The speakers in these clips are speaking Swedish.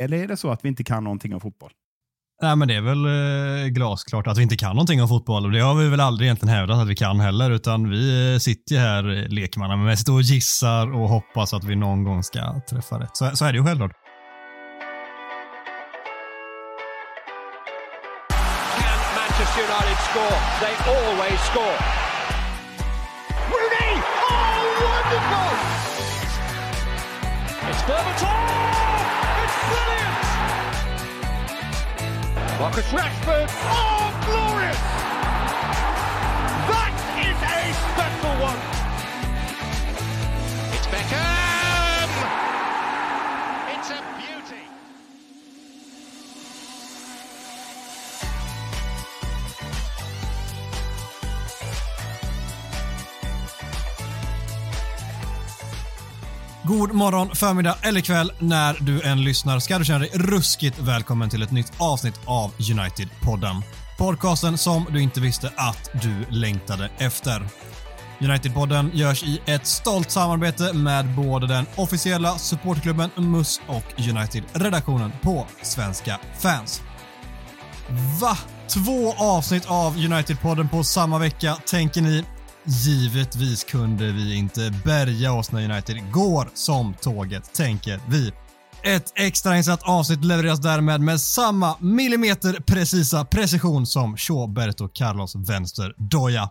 Eller är det så att vi inte kan någonting om fotboll? Nej, men det är väl eh, glasklart att vi inte kan någonting om fotboll och det har vi väl aldrig egentligen hävdat att vi kan heller, utan vi eh, sitter ju här lekmannamässigt och gissar och hoppas att vi någon gång ska träffa rätt. Så, så är det ju självklart. Can Manchester United score? They always score. Rooney! Oh, wonderful! It's Berbatov! Marcus Rashford! Oh, glorious! That is a special one! It's Beckham! God morgon, förmiddag eller kväll när du än lyssnar ska du känna dig ruskigt välkommen till ett nytt avsnitt av United-podden. Podcasten som du inte visste att du längtade efter. United-podden görs i ett stolt samarbete med både den officiella supportklubben MUS och United-redaktionen på Svenska fans. Va? Två avsnitt av United-podden på samma vecka, tänker ni? Givetvis kunde vi inte bärga oss när United går som tåget, tänker vi. Ett extrainsatt avsnitt levereras därmed med samma millimeter precisa precision som Schaubert Carlos vänster doja.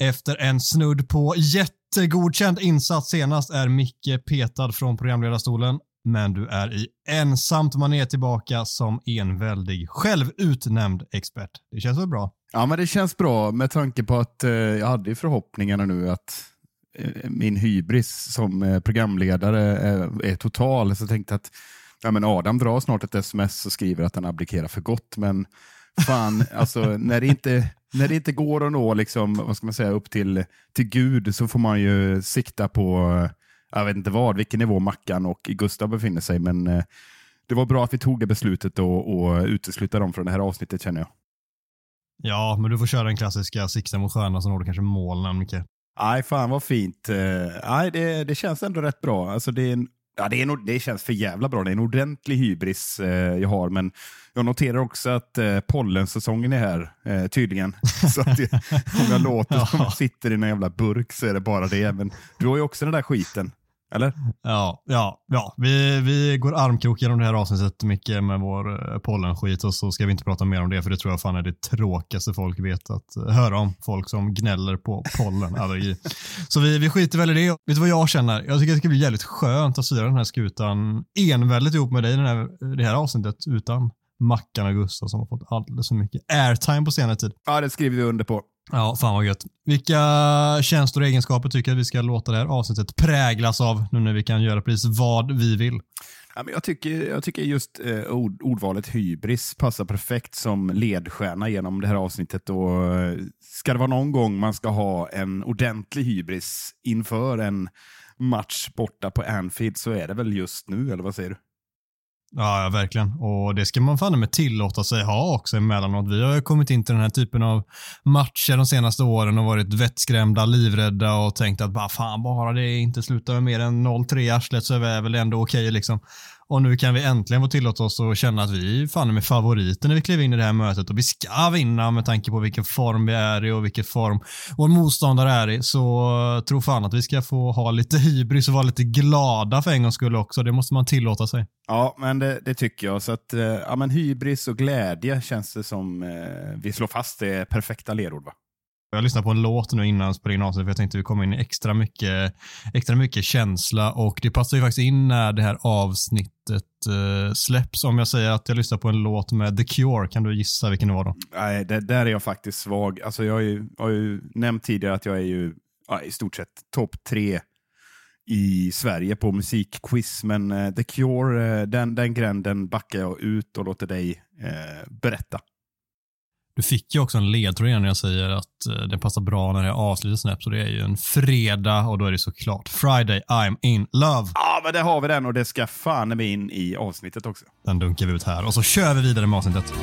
Efter en snudd på jättegodkänd insats senast är Micke petad från programledarstolen, men du är i ensamt mané tillbaka som enväldig, självutnämnd expert. Det känns väl bra? Ja, men det känns bra med tanke på att eh, jag hade förhoppningarna nu att eh, min hybris som eh, programledare är, är total. Så jag tänkte att ja, men Adam drar snart ett sms och skriver att han abdikerar för gott. Men fan, alltså, när, det inte, när det inte går att nå liksom, vad ska man säga, upp till, till Gud så får man ju sikta på, eh, jag vet inte vad, vilken nivå Mackan och Gustav befinner sig. Men eh, det var bra att vi tog det beslutet och, och utesluta dem från det här avsnittet känner jag. Ja, men du får köra den klassiska sikta mot stjärnan så når du kanske målen, Micke. Nej, fan vad fint. Eh, Nej, det, det känns ändå rätt bra. Alltså, det, är en, ja, det, är nog, det känns för jävla bra. Det är en ordentlig hybris eh, jag har, men jag noterar också att eh, pollensäsongen är här, eh, tydligen. så att det, om jag låter som jag sitter i en jävla burk så är det bara det. Men du har ju också den där skiten. Eller? Ja, ja, ja. Vi, vi går armkrok genom det här avsnittet mycket med vår eh, pollenskit och så ska vi inte prata mer om det för det tror jag fan är det tråkigaste folk vet att eh, höra om. Folk som gnäller på pollenallergi. så vi, vi skiter väl i det. Vet du vad jag känner? Jag tycker det ska bli jävligt skönt att styra den här skutan enväldigt ihop med dig den här, det här avsnittet utan Mackan och Gustav som har fått alldeles för mycket airtime på senare tid. Ja, det skriver vi under på. Ja, fan vad gött. Vilka känslor och egenskaper tycker du att vi ska låta det här avsnittet präglas av nu när vi kan göra precis vad vi vill? Ja, men jag, tycker, jag tycker just eh, ord, ordvalet hybris passar perfekt som ledstjärna genom det här avsnittet. Och, eh, ska det vara någon gång man ska ha en ordentlig hybris inför en match borta på Anfield så är det väl just nu, eller vad säger du? Ja, ja, verkligen. Och det ska man fan med tillåta sig ha också emellanåt. Vi har ju kommit in till den här typen av matcher de senaste åren och varit vettskrämda, livrädda och tänkt att bara fan, bara det inte slutar med mer än 0-3 i arslet så är vi väl ändå okej okay, liksom. Och nu kan vi äntligen få tillåta oss att känna att vi fan är med favoriter när vi kliver in i det här mötet och vi ska vinna med tanke på vilken form vi är i och vilken form vår motståndare är i. Så eh, tro fan att vi ska få ha lite hybris och vara lite glada för en gångs skull också. Det måste man tillåta sig. Ja, men det, det tycker jag. Så att, eh, ja, men hybris och glädje känns det som eh, vi slår fast det är perfekta ledord. Va? Jag lyssnade på en låt nu innan på din avsnitt för jag tänkte att vi kommer in i extra mycket, extra mycket känsla och det passar ju faktiskt in när det här avsnittet uh, släpps. Om jag säger att jag lyssnar på en låt med The Cure, kan du gissa vilken det var då? Nej, det, där är jag faktiskt svag. Alltså jag har ju, har ju nämnt tidigare att jag är ju ja, i stort sett topp tre i Sverige på musikquiz, men uh, The Cure, uh, den, den gränden backar jag ut och låter dig berätta. Du fick ju också en ledtråd när jag säger att eh, den passar bra när är avslutet snabbt. Så det är ju en fredag och då är det såklart Friday I'm in love. Ja, men där har vi den och det ska fan med in i avsnittet också. Den dunkar vi ut här och så kör vi vidare med avsnittet.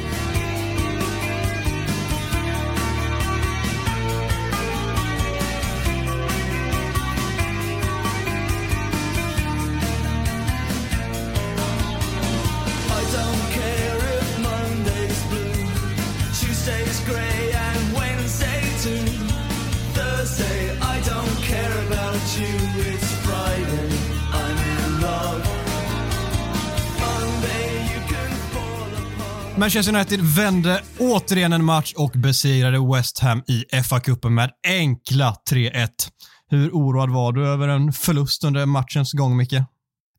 Manchester United vände återigen en match och besegrade West Ham i FA-cupen med enkla 3-1. Hur oroad var du över en förlust under matchens gång, Micke?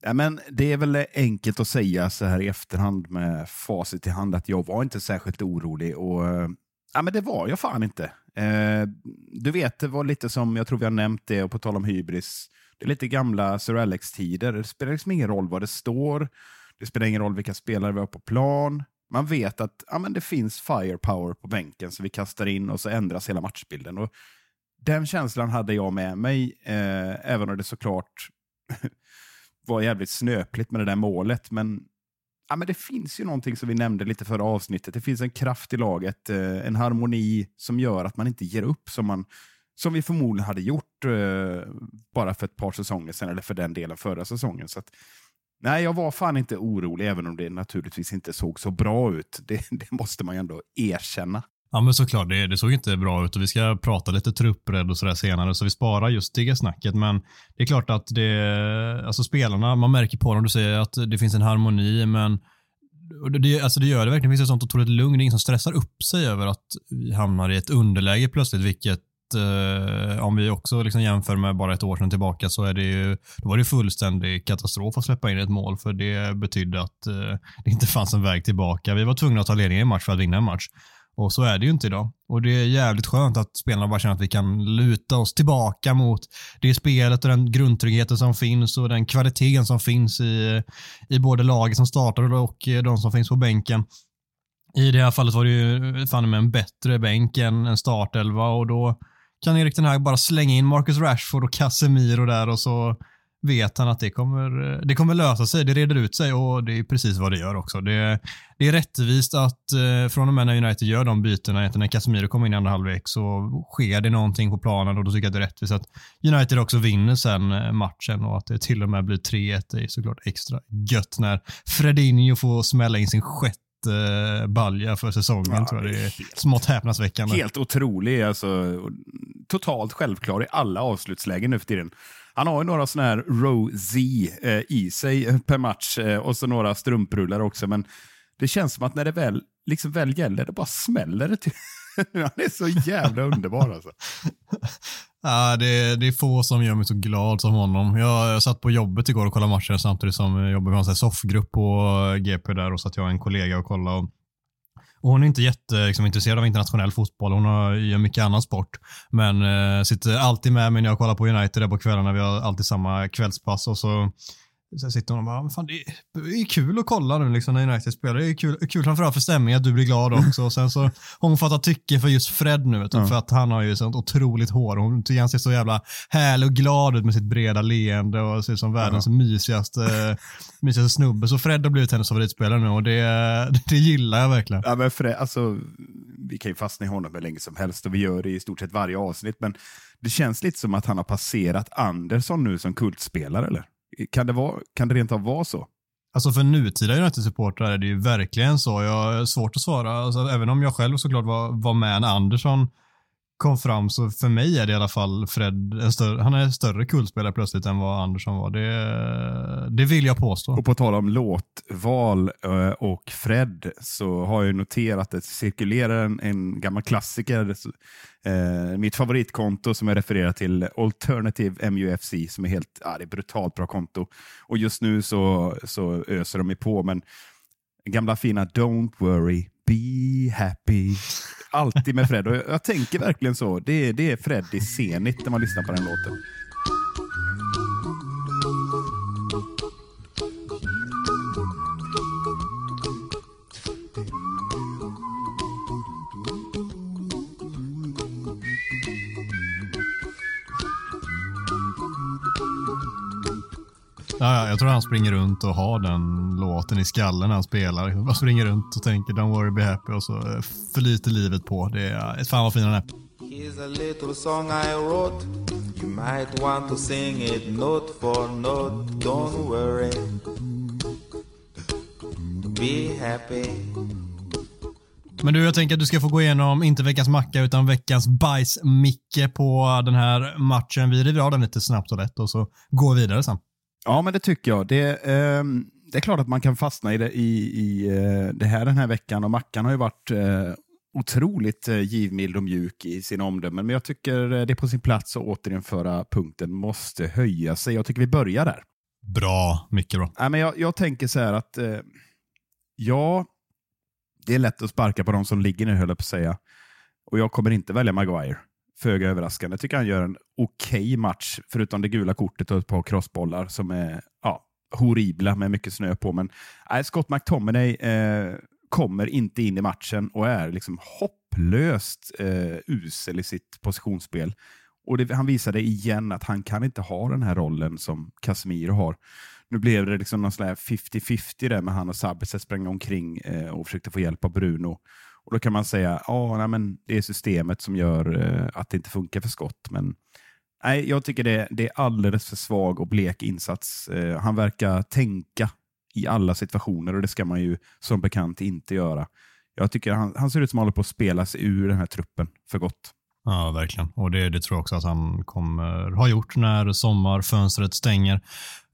Ja, men det är väl enkelt att säga så här i efterhand med facit i hand att jag var inte särskilt orolig. Och, eh, ja, men det var jag fan inte. Eh, du vet, det var lite som, jag tror vi har nämnt det, och på tal om hybris, det är lite gamla Sir Alex-tider. Det spelar liksom ingen roll vad det står. Det spelar ingen roll vilka spelare vi har på plan. Man vet att ja, men det finns firepower på bänken så vi kastar in och så ändras hela matchbilden. Och den känslan hade jag med mig, eh, även om det såklart var jävligt snöpligt med det där målet. Men, ja, men det finns ju någonting som vi nämnde lite förra avsnittet. Det finns en kraft i laget, eh, en harmoni som gör att man inte ger upp som, man, som vi förmodligen hade gjort eh, bara för ett par säsonger sedan, eller för den delen förra säsongen. Så att, Nej, jag var fan inte orolig, även om det naturligtvis inte såg så bra ut. Det, det måste man ju ändå erkänna. Ja, men såklart. Det, det såg inte bra ut och vi ska prata lite truppbredd och sådär senare, så vi sparar just det snacket. Men det är klart att det, alltså spelarna, man märker på dem, du säger att det finns en harmoni, men det, alltså det gör det verkligen. Det finns ett sånt otroligt lugn. Det är ingen som stressar upp sig över att vi hamnar i ett underläge plötsligt, vilket eh, om vi också liksom jämför med bara ett år sedan tillbaka så är det ju, då var det fullständig katastrof att släppa in ett mål för det betydde att eh, det inte fanns en väg tillbaka. Vi var tvungna att ta ledningen i en match för att vinna en match. Och så är det ju inte idag. Och det är jävligt skönt att spelarna bara känner att vi kan luta oss tillbaka mot det spelet och den grundtryggheten som finns och den kvaliteten som finns i, i både laget som startar och de som finns på bänken. I det här fallet var det ju fan med en bättre bänk än en startelva och då kan Erik den här bara slänga in Marcus Rashford och Casemiro där och så vet han att det kommer, det kommer lösa sig. Det reder ut sig och det är precis vad det gör också. Det, det är rättvist att eh, från och med när United gör de bytena, när Casemiro kommer in i andra halvlek så sker det någonting på planen och då tycker jag att det är rättvist att United också vinner sen eh, matchen och att det till och med blir 3-1 det är såklart extra gött när Fredinho får smälla in sin sjätte balja för säsongen. Ja, tror jag. Det är helt, smått häpnadsväckande. Helt otrolig. Alltså, totalt självklar i alla avslutslägen nu för tiden. Han har ju några sådana här row Z eh, i sig per match eh, och så några strumprullar också. Men det känns som att när det väl, liksom väl gäller, det bara smäller det. Han är så jävla underbar alltså. Ja, det, det är få som gör mig så glad som honom. Jag, jag satt på jobbet igår och kollade matchen samtidigt som jag jobbade med en soffgrupp på eh, GP där och satt jag och en kollega och kollade. Och och hon är inte jätteintresserad liksom, av internationell fotboll. Hon har, gör mycket annan sport. Men eh, sitter alltid med mig när jag kollar på United där på kvällarna. Vi har alltid samma kvällspass och så så sitter hon och bara, fan, det, är, kul att kolla nu liksom, när United spelar. Det är kul, kul framförallt för stämningen, att du blir glad också. Och sen så har hon fattat tycke för just Fred nu, mm. för att han har ju sånt otroligt hår. Hon tycker han ser så jävla härlig och glad ut med sitt breda leende och ser ut som världens mm. mysigaste, mysigaste snubbe. Så Fred har blivit hennes favoritspelare nu och det, det gillar jag verkligen. Ja, men Fred, alltså, vi kan ju fastna i honom hur länge som helst och vi gör det i stort sett varje avsnitt. Men det känns lite som att han har passerat Andersson nu som kultspelare, eller? Kan det, vara, kan det rent av vara så? Alltså för nutida United-supportrar är det ju verkligen så. Jag har svårt att svara. Alltså, även om jag själv såklart var, var med när Andersson kom fram så för mig är det i alla fall Fred, en större, han är en större kultspelare plötsligt än vad Andersson var. Det, det vill jag påstå. Och på tal om låtval eh, och Fred så har jag noterat att det cirkulerar en, en gammal klassiker. Eh, mitt favoritkonto som jag refererar till, Alternative MUFC, som är helt ja, det är brutalt bra konto. Och just nu så, så öser de på, men gamla fina Don't worry, be happy alltid med Fred. Och jag, jag tänker verkligen så. Det, det är Fred i Zenit när man lyssnar på den låten. Ja, jag tror han springer runt och har den låten i skallen när han spelar. Han springer runt och tänker Don't worry be happy och så förlyter livet på. Det är, fan vad fin han är. Here's a little song I wrote You might want to sing it note for note Don't worry Be happy men du, jag tänker att du ska få gå igenom, inte veckans macka, utan veckans bajs-Micke på den här matchen. Vi river av den lite snabbt och lätt och så går vi vidare sen. Ja, men det tycker jag. Det, eh, det är klart att man kan fastna i det, i, i eh, det här den här veckan och Mackan har ju varit eh, otroligt eh, givmild och mjuk i sina omdömen, men jag tycker det är på sin plats att återinföra punkten måste höja sig. Jag tycker vi börjar där. Bra, mycket bra. Nej, men jag, jag tänker så här att eh, ja, det är lätt att sparka på de som ligger nu, höll jag på att säga. Och jag kommer inte välja Maguire. Föga överraskande. Jag tycker han gör en okej okay match, förutom det gula kortet och ett par crossbollar som är ja, horribla med mycket snö på. Men nej, Scott McTominay eh, kommer inte in i matchen och är liksom hopplöst eh, usel i sitt positionsspel. Och det, Han visade igen att han kan inte ha den här rollen som Casemiro har. Nu blev det liksom någon 50-50 där med han och Sabitzer sprang omkring eh, och försökte få hjälp av Bruno. Och Då kan man säga att men det är systemet som gör eh, att det inte funkar för skott. Men nej, jag tycker det, det är alldeles för svag och blek insats. Eh, han verkar tänka i alla situationer och det ska man ju som bekant inte göra. Jag tycker han, han ser ut som att håller på att spela sig ur den här truppen för gott. Ja, verkligen. Och det, det tror jag också att han kommer ha gjort när sommarfönstret stänger.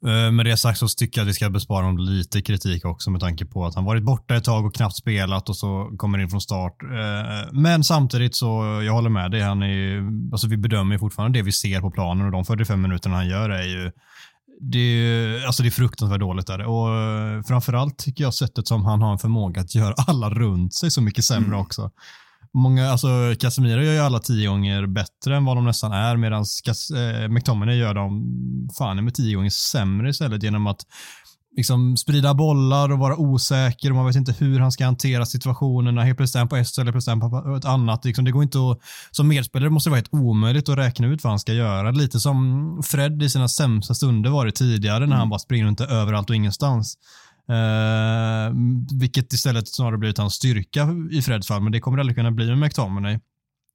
Eh, med det sagt så tycker jag att vi ska bespara honom lite kritik också med tanke på att han varit borta ett tag och knappt spelat och så kommer in från start. Eh, men samtidigt så, jag håller med dig, han är alltså vi bedömer fortfarande det vi ser på planen och de 45 minuterna han gör är ju det är, alltså det är fruktansvärt dåligt där. Och eh, framförallt tycker jag sättet som han har en förmåga att göra alla runt sig så mycket sämre mm. också. Många, alltså Casemiro gör ju alla tio gånger bättre än vad de nästan är medan eh, McTominay gör dem fan med tio gånger sämre istället genom att liksom sprida bollar och vara osäker och man vet inte hur han ska hantera situationerna. Helt plötsligt är han på ett ställe, plötsligt är han på ett annat. Liksom, det går inte att, som medspelare måste det vara helt omöjligt att räkna ut vad han ska göra. Lite som Fred i sina sämsta stunder varit tidigare när mm. han bara springer runt överallt och ingenstans. Uh, vilket istället snarare blivit hans styrka i Freds fall, men det kommer det aldrig kunna bli med McTominay.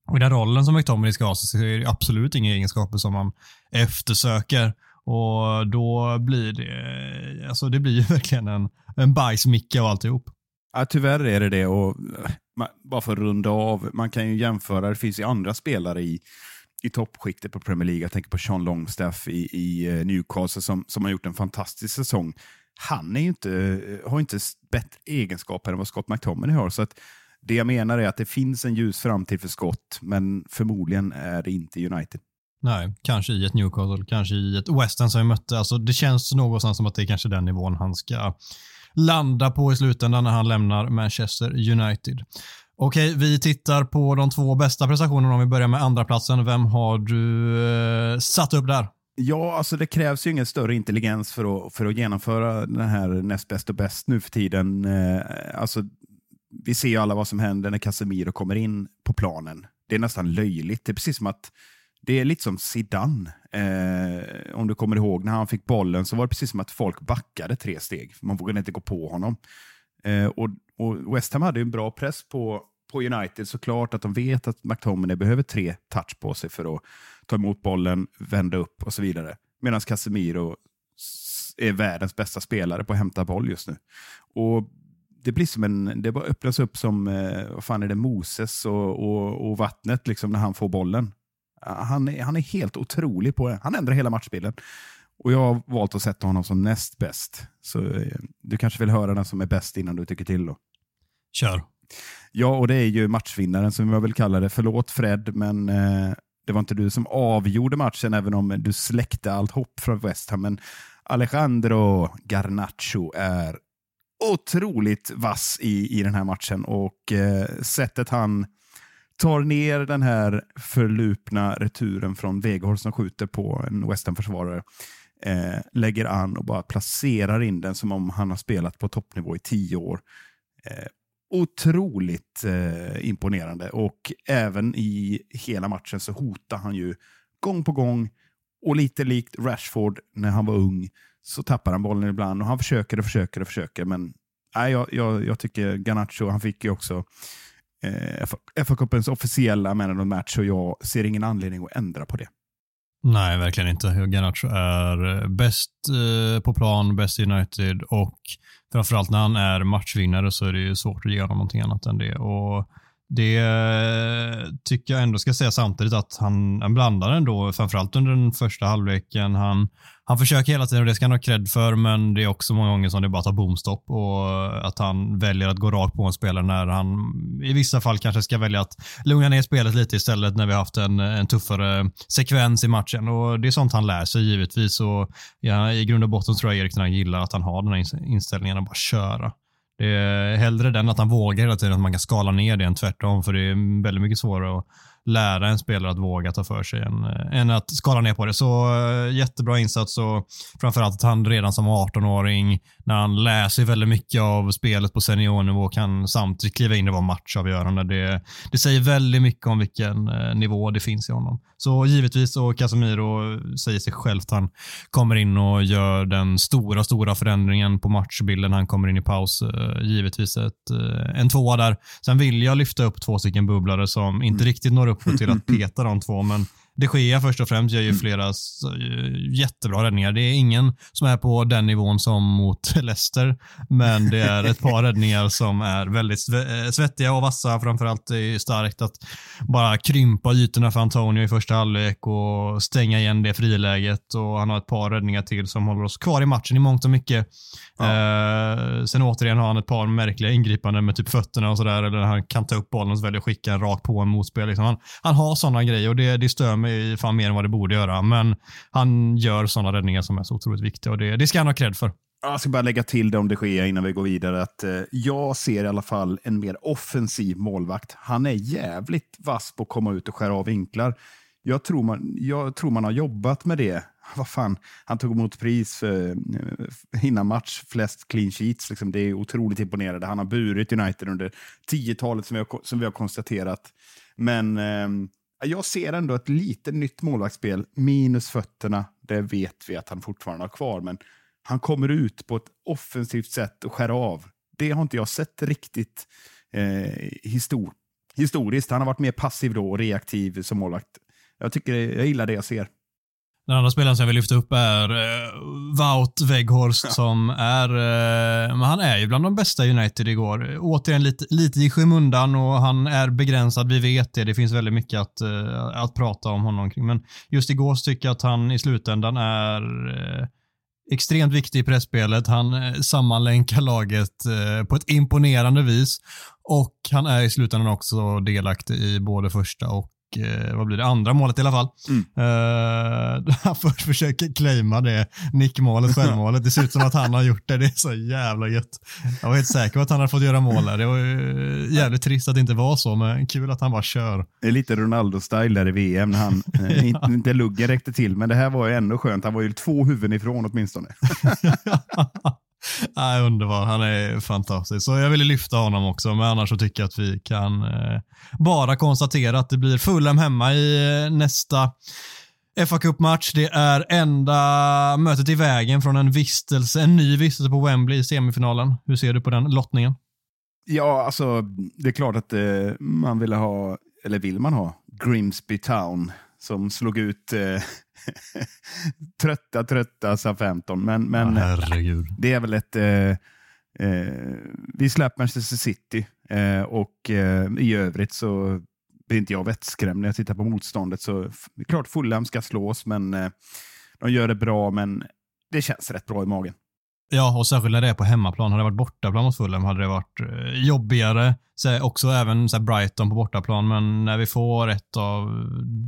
Och i den rollen som McTominay ska ha så är det absolut inga egenskaper som man eftersöker. Och då blir det, alltså det blir ju verkligen en, en bajsmicka av alltihop. Ja, tyvärr är det det. Och, eh, bara för att runda av, man kan ju jämföra, det finns ju andra spelare i, i toppskiktet på Premier League. Jag tänker på Sean Longstaff i, i eh, Newcastle som, som har gjort en fantastisk säsong han är inte, har inte bättre egenskaper än vad Scott McTominay har. Så att det jag menar är att det finns en ljus framtid för Scott, men förmodligen är det inte United. Nej, kanske i ett Newcastle, kanske i ett West Ham som vi mötte. Alltså, det känns någonstans som att det är kanske den nivån han ska landa på i slutändan när han lämnar Manchester United. Okej, vi tittar på de två bästa prestationerna om vi börjar med andra platsen. Vem har du eh, satt upp där? Ja, alltså det krävs ju ingen större intelligens för att, för att genomföra den här näst bäst och bäst nu för tiden. Eh, alltså, vi ser ju alla vad som händer när Casemiro kommer in på planen. Det är nästan löjligt. Det är precis som att det är lite som Zidane. Eh, om du kommer ihåg, när han fick bollen så var det precis som att folk backade tre steg. Man vågade inte gå på honom. Eh, och, och West Ham hade en bra press på, på United såklart, att de vet att McTominay behöver tre touch på sig för att ta emot bollen, vända upp och så vidare. Medan Casemiro är världens bästa spelare på att hämta boll just nu. Och det blir som en, det bara öppnas upp som, eh, vad fan är det, Moses och, och, och, vattnet liksom när han får bollen. Han är, han är helt otrolig på det. Han ändrar hela matchbilden. Och jag har valt att sätta honom som näst bäst. Så eh, du kanske vill höra den som är bäst innan du tycker till då? Kör. Ja, och det är ju matchvinnaren som jag vill kalla det. Förlåt Fred, men eh, det var inte du som avgjorde matchen, även om du släckte allt hopp från West Ham. Men Alejandro Garnacho är otroligt vass i, i den här matchen och eh, sättet han tar ner den här förlupna returen från Weghorst som skjuter på en West Ham-försvarare, eh, lägger an och bara placerar in den som om han har spelat på toppnivå i tio år. Eh, otroligt eh, imponerande och även i hela matchen så hotar han ju gång på gång och lite likt Rashford när han var ung så tappar han bollen ibland och han försöker och försöker och försöker men nej, jag, jag, jag tycker Ganacho, han fick ju också eh, FA-cupens officiella man of the match och jag ser ingen anledning att ändra på det. Nej, verkligen inte. Garnacho är bäst eh, på plan, bäst i United och framförallt när han är matchvinnare så är det ju svårt att ge honom någonting annat än det. Och det tycker jag ändå ska säga samtidigt att han, han blandar ändå, framförallt under den första halvleken. Han, han försöker hela tiden och det ska han ha cred för, men det är också många gånger som det bara tar bomstopp och att han väljer att gå rakt på en spelare när han i vissa fall kanske ska välja att lugna ner spelet lite istället när vi har haft en, en tuffare sekvens i matchen. Och Det är sånt han lär sig givetvis och ja, i grund och botten tror jag Erik den gillar att han har den här inställningen att bara köra. Det är hellre den att han vågar hela tiden, att man kan skala ner det än tvärtom, för det är väldigt mycket svårare att lära en spelare att våga ta för sig än, än att skala ner på det. Så äh, jättebra insats och framförallt att han redan som 18-åring, när han lär sig väldigt mycket av spelet på seniornivå, kan samtidigt kliva in och vara matchavgörande. Det, det säger väldigt mycket om vilken äh, nivå det finns i honom. Så givetvis, och Casemiro säger sig självt, han kommer in och gör den stora, stora förändringen på matchbilden. Han kommer in i paus. Givetvis ett, en tvåa där. Sen vill jag lyfta upp två stycken bubblare som inte mm. riktigt når upp upp till att peta de två, men de Gea först och främst gör ju flera jättebra räddningar. Det är ingen som är på den nivån som mot Leicester, men det är ett par räddningar som är väldigt eh, svettiga och vassa. Framförallt är det starkt att bara krympa ytorna för Antonio i första halvlek och stänga igen det friläget. Och han har ett par räddningar till som håller oss kvar i matchen i mångt och mycket. Ja. Eh, sen återigen har han ett par märkliga ingripanden med typ fötterna och sådär, eller han kan ta upp bollen och välja att skicka en rakt på en motspel. Liksom. Han, han har sådana grejer och det, det stör mig mig fan mer än vad det borde göra. Men han gör sådana räddningar som är så otroligt viktiga och det, det ska han ha cred för. Jag ska bara lägga till det om det sker innan vi går vidare. att eh, Jag ser i alla fall en mer offensiv målvakt. Han är jävligt vass på att komma ut och skära av vinklar. Jag tror man, jag tror man har jobbat med det. Vad fan, han tog emot pris för, eh, innan match, flest clean sheets. Liksom. Det är otroligt imponerande. Han har burit United under 10-talet som, vi har, som vi har konstaterat. Men eh, jag ser ändå ett lite nytt målvaktsspel, minus fötterna. Det vet vi att han fortfarande har kvar, men han kommer ut på ett offensivt sätt och skär av. Det har inte jag sett riktigt eh, histor historiskt. Han har varit mer passiv då och reaktiv som målvakt. Jag, tycker, jag gillar det jag ser. Den andra spelaren som jag vill lyfta upp är eh, Wout Weghorst ja. som är, eh, men han är ju bland de bästa United igår. Återigen lite, lite i skymundan och han är begränsad, vi vet det. Det finns väldigt mycket att, eh, att prata om honom kring. Men just igår så tycker jag att han i slutändan är eh, extremt viktig i pressspelet. Han eh, sammanlänkar laget eh, på ett imponerande vis och han är i slutändan också delaktig i både första och vad blir det, andra målet i alla fall. Mm. Uh, han först försöker claima det nickmålet, självmålet. Det ser ut som att han har gjort det. Det är så jävla gött. Jag var helt säker på att han hade fått göra mål där. Det var ju jävligt trist att det inte var så, men kul att han bara kör. Det är lite Ronaldo-style där i VM när han eh, inte, inte luggen räckte till, men det här var ju ändå skönt. Han var ju två huvuden ifrån åtminstone. Nej, underbar. Han är fantastisk. Så jag ville lyfta honom också, men annars så tycker jag att vi kan eh, bara konstatera att det blir Fulham hemma i eh, nästa fa Cup-match. Det är enda mötet i vägen från en vistelse, en ny vistelse på Wembley i semifinalen. Hur ser du på den lottningen? Ja, alltså det är klart att eh, man vill ha, eller vill man ha, Grimsby Town som slog ut eh, trötta, trötta SA-15. Men, men ja, det är väl ett... Eh, eh, vi släpper Manchester City eh, och eh, i övrigt så blir inte jag vettskrämd när jag tittar på motståndet. Så det är klart Fulham ska slås, men eh, de gör det bra. Men det känns rätt bra i magen. Ja, och särskilt när det är på hemmaplan. Hade det varit bortaplan mot Fulham hade det varit eh, jobbigare. Så också även så Brighton på bortaplan, men när vi får ett av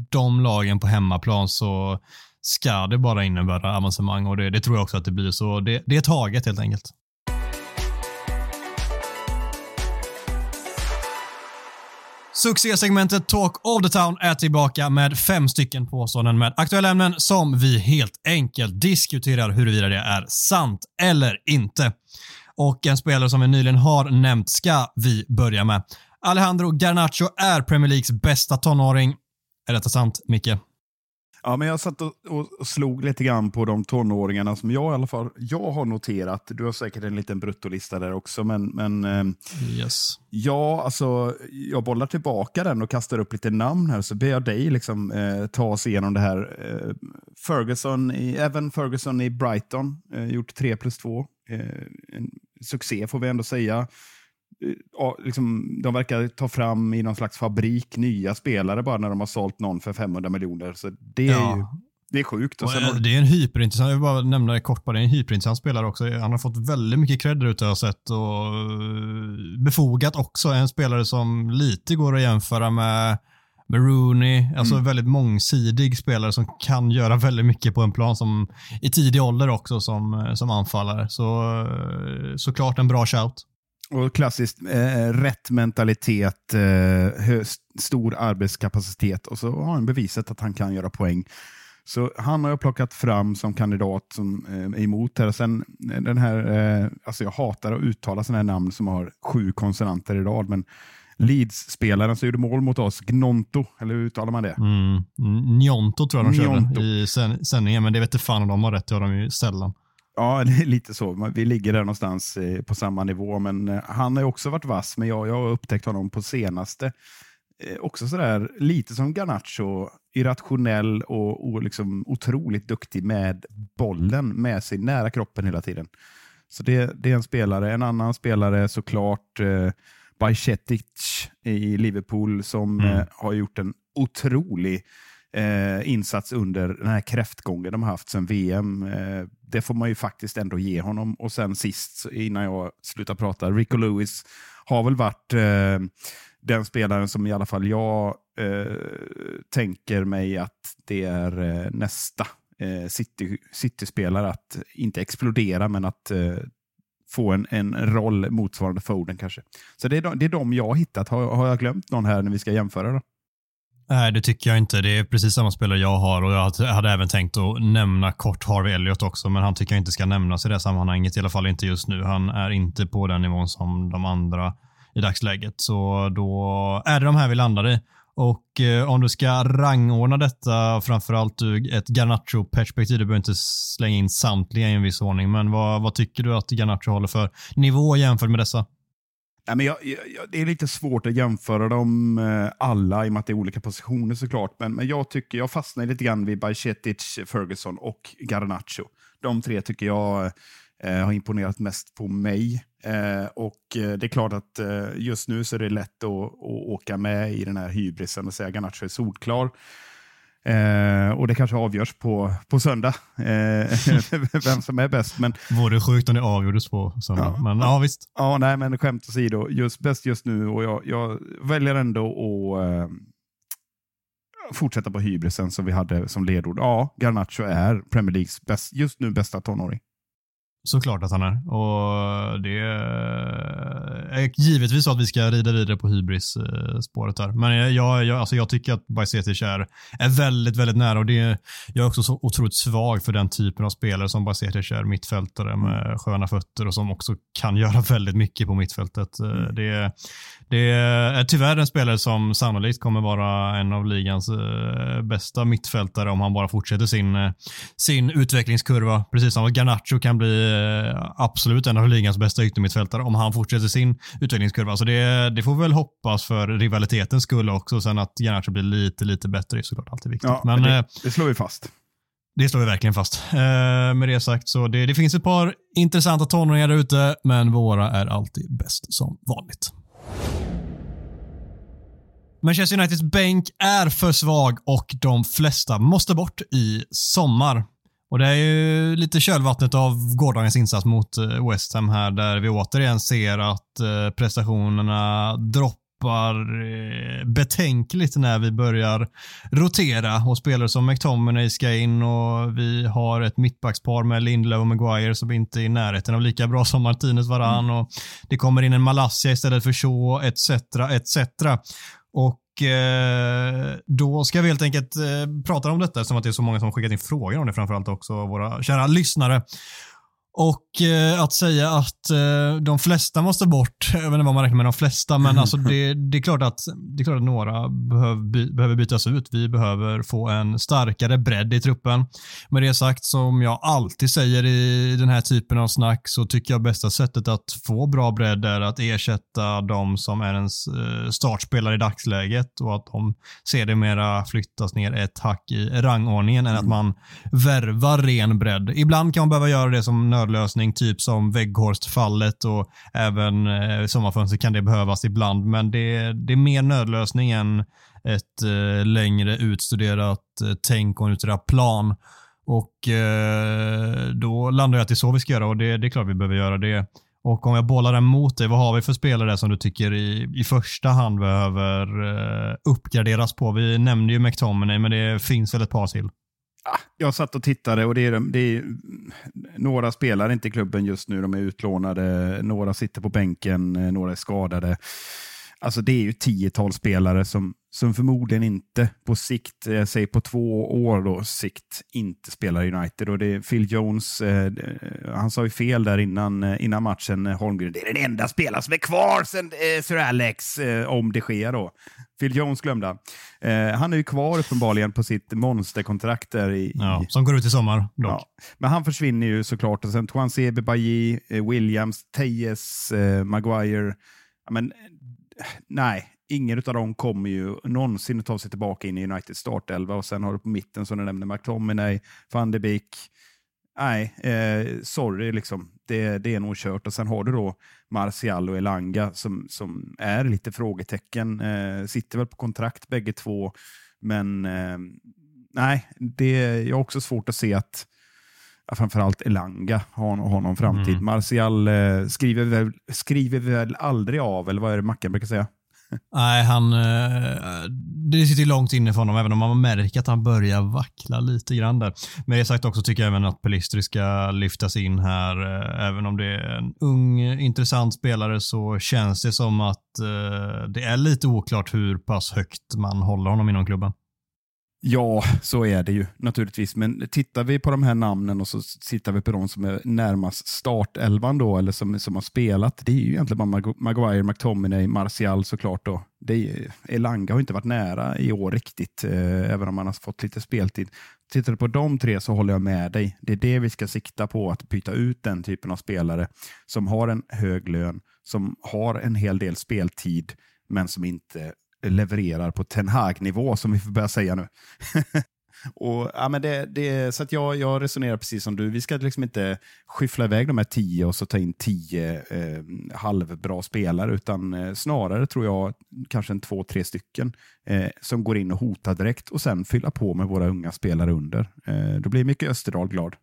de lagen på hemmaplan så ska det bara innebära avancemang och det, det tror jag också att det blir. Så det, det är taget helt enkelt. Succésegmentet Talk of the Town är tillbaka med fem stycken påståenden med aktuella ämnen som vi helt enkelt diskuterar huruvida det är sant eller inte. Och en spelare som vi nyligen har nämnt ska vi börja med. Alejandro Garnacho är Premier Leagues bästa tonåring. Är detta sant, Micke? Ja, men jag satt och, och, slog lite grann på de tonåringarna som jag i alla fall jag har noterat. Du har säkert en liten bruttolista där också, men, men eh, yes. ja, alltså, jag bollar tillbaka den och kastar upp lite namn här, så ber jag dig liksom, eh, ta oss igenom det här. Eh, Ferguson i, Evan Ferguson i Brighton, eh, gjort 3 plus 2. Eh, en succé får vi ändå säga. Ja, liksom, de verkar ta fram i någon slags fabrik nya spelare bara när de har sålt någon för 500 miljoner. Så det är Ja. ju det är sjukt. Och Och, eh, det är en hyperintressant, jag vill bara nämna det kort, bara, det är en hyperintressant spelare också. Han har fått väldigt mycket cred ute har jag sett och eh, befogat också. En spelare som lite går att jämföra med, med Rooney, alltså Mm. väldigt mångsidig spelare som kan göra väldigt mycket på en plan som i tidig ålder också som, eh, som anfallare. Så eh, såklart en bra shout. Och klassiskt eh, rätt mentalitet, eh, hö, stor arbetskapacitet och så har han bevisat att han kan göra poäng. Så han har jag plockat fram som kandidat som eh, är emot här. Sen eh, den här, eh, alltså jag hatar att uttala sådana här namn som har sju konsonanter i rad, men Leeds-spelaren som gjorde mål mot oss, Gnonto, eller hur uttalar man det? Mm. Njonto tror jag de Njonto. körde i sänd- sändningen, men det vet inte fan om de har rätt, det har de ju sällan. Ja, det är lite så. Vi ligger där någonstans eh, på samma nivå, men eh, han har ju också varit vass, men jag, jag har upptäckt honom på senaste. Eh, också sådär lite som Garnacho, irrationell och, och liksom otroligt duktig med bollen med sig nära kroppen hela tiden. Så det, det är en spelare. En annan spelare såklart eh, Bajcetic i Liverpool som Mm. eh, har gjort en otrolig eh, insats under den här kräftgången de har haft sedan VM. Eh, det får man ju faktiskt ändå ge honom. Och sen sist, innan jag slutar prata, Rico Lewis har väl varit eh, den spelaren som i alla fall jag eh, tänker mig att det är eh, nästa eh, City- City-spelare att inte explodera, men att eh, få en, en roll motsvarande Foden kanske. Så det är, de, det är de jag har hittat. Har, har jag glömt någon här när vi ska jämföra? Då? Nej, det tycker jag inte. Det är precis samma spelare jag har och jag hade- även tänkt att nämna kort Harvey Elliott också, men han tycker jag inte ska nämnas i det här sammanhanget, i alla fall inte just nu. Han är inte på den nivån som de andra i dagsläget, så då är det de här vi landar i. Och eh, om du ska rangordna detta, framförallt ur ett Garnacho-perspektiv, du behöver inte slänga in samtliga i en viss ordning, men vad, vad tycker du att Garnacho håller för nivå jämfört med dessa? Nej, men jag, jag, det är lite svårt att jämföra dem eh, alla i och med att det är olika positioner såklart. Men, men jag tycker jag fastnar lite grann vid Bajcetic, Ferguson och Garnacho. De tre tycker jag eh, har imponerat mest på mig. Eh, och eh, det är klart att eh, just nu så är det lätt att, att åka med i den här hybrisen och säga Garnacho är solklar. Eh, och det kanske avgörs på, på söndag, eh, vem som är bäst. Men Vore sjukt om det avgjordes på söndag, Ja. men ja visst. Ja, nej, men skämt åsido. Just bäst just nu och jag, jag väljer ändå att eh, fortsätta på hybrisen som vi hade som ledord. Ja, Garnacho är Premier Leagues bäst, just nu bästa tonåring. Såklart att han är. Och det är givetvis så att vi ska rida vidare på hybris-spåret där. Men jag, jag, alltså jag tycker att Bajsetic är, är väldigt, väldigt nära och det, jag är också så otroligt svag för den typen av spelare som Bajsetic är, mittfältare med sköna fötter och som också kan göra väldigt mycket på mittfältet. Mm. Det, det är tyvärr en spelare som sannolikt kommer vara en av ligans eh, bästa mittfältare om han bara fortsätter sin, eh, sin utvecklingskurva. Precis som Garnacho kan bli eh, absolut en av ligans bästa yttermittfältare om han fortsätter sin utvecklingskurva. Så det, det får vi väl hoppas för rivalitetens skull också. Sen att Garnacho blir lite, lite bättre är såklart alltid viktigt. Ja, Men det, eh, det slår vi fast. det slår vi verkligen fast. Eh, med det sagt så det, det finns ett par intressanta tonåringar där ute, men våra är alltid bäst som vanligt. Manchester Uniteds bänk är för svag och de flesta måste bort i sommar. Och Det är ju lite kölvattnet av gårdagens insats mot eh, West Ham här där vi återigen ser att eh, prestationerna droppar eh, betänkligt när vi börjar rotera och spelare som McTominay ska in och vi har ett mittbackspar med Lindelöf och Maguire som inte är i närheten av lika bra som Martinez varann och det kommer in en Malaysia istället för Shaw etc. etc. Och eh, då ska vi helt enkelt eh, prata om detta eftersom att det är så många som skickat in frågor om det framförallt också våra kära lyssnare. Och eh, att säga att eh, de flesta måste bort, jag vet inte vad man räknar med de flesta, men alltså det, det, är klart att, det är klart att några behöv, by, behöver bytas ut. Vi behöver få en starkare bredd i truppen. Med det sagt, som jag alltid säger i den här typen av snack, så tycker jag bästa sättet att få bra bredd är att ersätta de som är ens eh, startspelare i dagsläget och att de sedermera flyttas ner ett hack i rangordningen än att man värvar ren bredd. Ibland kan man behöva göra det som nöd, nödlösning, typ som Weghorst-fallet och även eh, sommarfönster kan det behövas ibland. Men det, det är mer nödlösning än ett eh, längre utstuderat eh, tänk och en utstuderad plan. Och eh, då landar jag att det är så vi ska göra och det, det är klart vi behöver göra det. Och om jag bollar den mot dig, vad har vi för spelare som du tycker i, i första hand behöver eh, uppgraderas på? Vi nämnde ju McTominay, men det finns väl ett par till? Jag satt och tittade och det är, det är några spelar inte i klubben just nu. De är utlånade, några sitter på bänken, eh, några är skadade. Alltså det är ju tiotal spelare som, som förmodligen inte på sikt, jag säger på två år då, sikt, inte spelar United. Och det är Phil Jones, eh, han sa ju fel där innan, eh, innan matchen, eh, Holmgren. Det är den enda spelaren som är kvar sen eh, Sir Alex, eh, om det sker då. Phil Jones glömde eh, Han är ju kvar uppenbarligen på sitt monsterkontrakt där i, ja, Som går ut i sommar. Ja. Men han försvinner ju såklart. Och sen Tuansebe Bailly, eh, Williams, Tejes, eh, Maguire. Men nej, ingen av dem kommer ju någonsin att ta sig tillbaka in i Uniteds startelva. Och sen har du på mitten, som du nämnde, McTominay, van de Beek. Nej, eh, sorry, liksom. det, det är nog kört. Och sen har du då Martial och Elanga som, som är lite frågetecken. Eh, sitter väl på kontrakt bägge två, men eh, nej, det, jag har också svårt att se att framförallt Elanga har, har någon framtid. Mm. Martial eh, skriver, väl, skriver väl aldrig av, eller vad är det Mackan brukar säga? Nej, han, eh, det sitter långt inne för honom, även om man märker att han börjar vackla lite grann där. Med det sagt också tycker jag även att Pelistri ska lyftas in här. Eh, även om det är en ung, intressant spelare så känns det som att eh, det är lite oklart hur pass högt man håller honom inom klubben. Ja, så är det ju naturligtvis. Men tittar vi på de här namnen och så tittar vi på de som är närmast startelvan då, eller som, som har spelat. Det är ju egentligen bara Maguire, McTominay, Martial såklart. Då. Det är, Elanga har inte varit nära i år riktigt, eh, även om han har fått lite speltid. Tittar du på de tre så håller jag med dig. Det är det vi ska sikta på, att byta ut den typen av spelare som har en hög lön, som har en hel del speltid, men som inte levererar på Ten Hag-nivå, som vi får börja säga nu. och, ja, men det, det, så att jag, jag resonerar precis som du. Vi ska liksom inte skyffla iväg de här tio och så ta in tio eh, halvbra spelare, utan eh, snarare tror jag kanske en två, tre stycken eh, som går in och hotar direkt och sen fylla på med våra unga spelare under. Eh, då blir mycket Österdal glad.